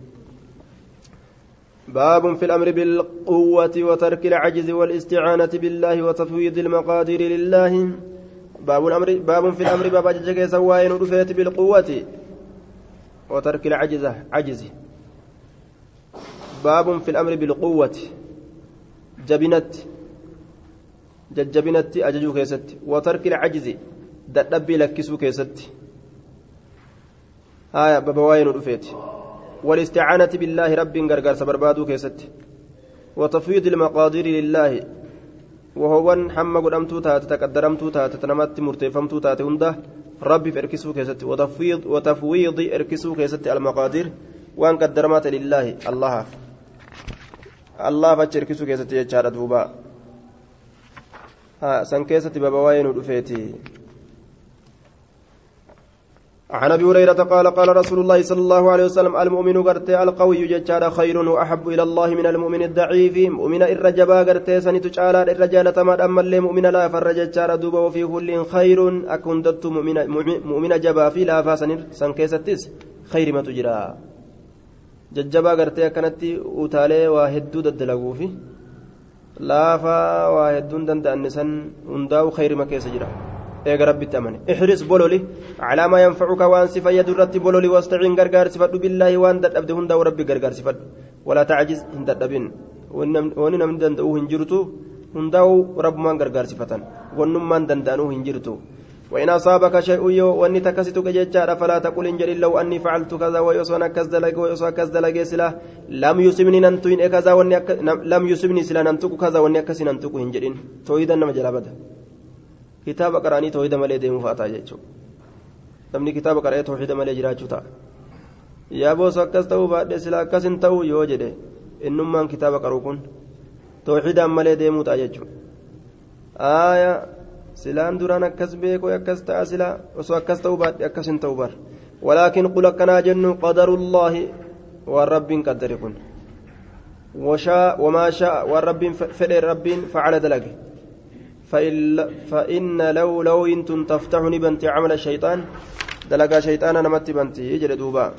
باب في الأمر بالقوة وترك العجز والاستعانة بالله وتفويض المقادير لله. باب الأمر باب في الأمر باب ججك سواين رفيت بالقوة وترك العجز عجز. باب في الأمر بالقوة. جبنت. ججبنت أججو كيست وترك العجز دبي لكسو كيست آية باب واين رفيت والاستعانة بالله رب غرغر سبربادو كيست وتفويض المقادير لله وهو حمى قدمتو تات تقدرمتو تات تنمت مرتفمتو تات هنده ربي فركسو كيست وتفويض وتفويض اركسو كيست المقادير وان قدرمات لله الله الله فچركسو كيست يجار دوبا ها سن كيست بابا وين ودفيتي عن أبي هريرة قال قال رسول الله صلى الله عليه وسلم المؤمن قرتي القوي ججار خير وأحب إلى الله من المؤمن الضعيف. مؤمن الرجبا قرتي سنت تعالى الرجال تمام أما اللي مؤمن لا فرججار دوبا وفي كل خير. اكن دت مؤمن مؤمن جبا في لا فاسن سن كيستس خير ما تجرى. ججبا قرتي كانت أوتالي واحد ددلغوفي لافا واحد دندن سن هنداو خير ما كيس جرى eega rabbitti amane ixris bololi calaa maa yanfacuka waan si fayyadu irratti bololi wastaciin gargaarsifadhu billaahi waan dadhabde hundaa'u rabbi gargaarsifadhu walaa tacajiz hin dadhabin wani namni danda'uu hin jirtu hundaa'u rabbumaan gargaarsifatan wannummaan danda'anuu hin jirtu وإن أصابك شيء يو وأني تكستك جيتشارا فلا تقل إن جل لو أني فعلت كذا دلق ويصون كذا دلق سلا لم يصبني ننتوين كذا وأني لم يصبني سلا ننتوك كذا وأني أكسي ننتوك نما جلابته kitaaba qaraanii toohida malee deemuu fa'aa ta'a jechuudha namni kitaaba qara'ee toohida malee jiraachuu ta'a yaa boosa akkas ta'uu baadhee sila akkas hin ta'u yoo jedhe innummaan kitaaba qaruu kun toohidaan malee deemuu ta'a jechuudha aaya silaan duraan akkas beekoo akkas ta'a sila osoo akkas ta'uu baadhee akkas hin ta'u bar walaakin qul akkanaa jennu qadarullaahi waan rabbiin qaddare kun وما شاء والرب فدر رب فعل دلقه فإن لو لو إن تفتح نبنت عمل الشيطان دلقا شيطانا نمت بنتي يجري دوبا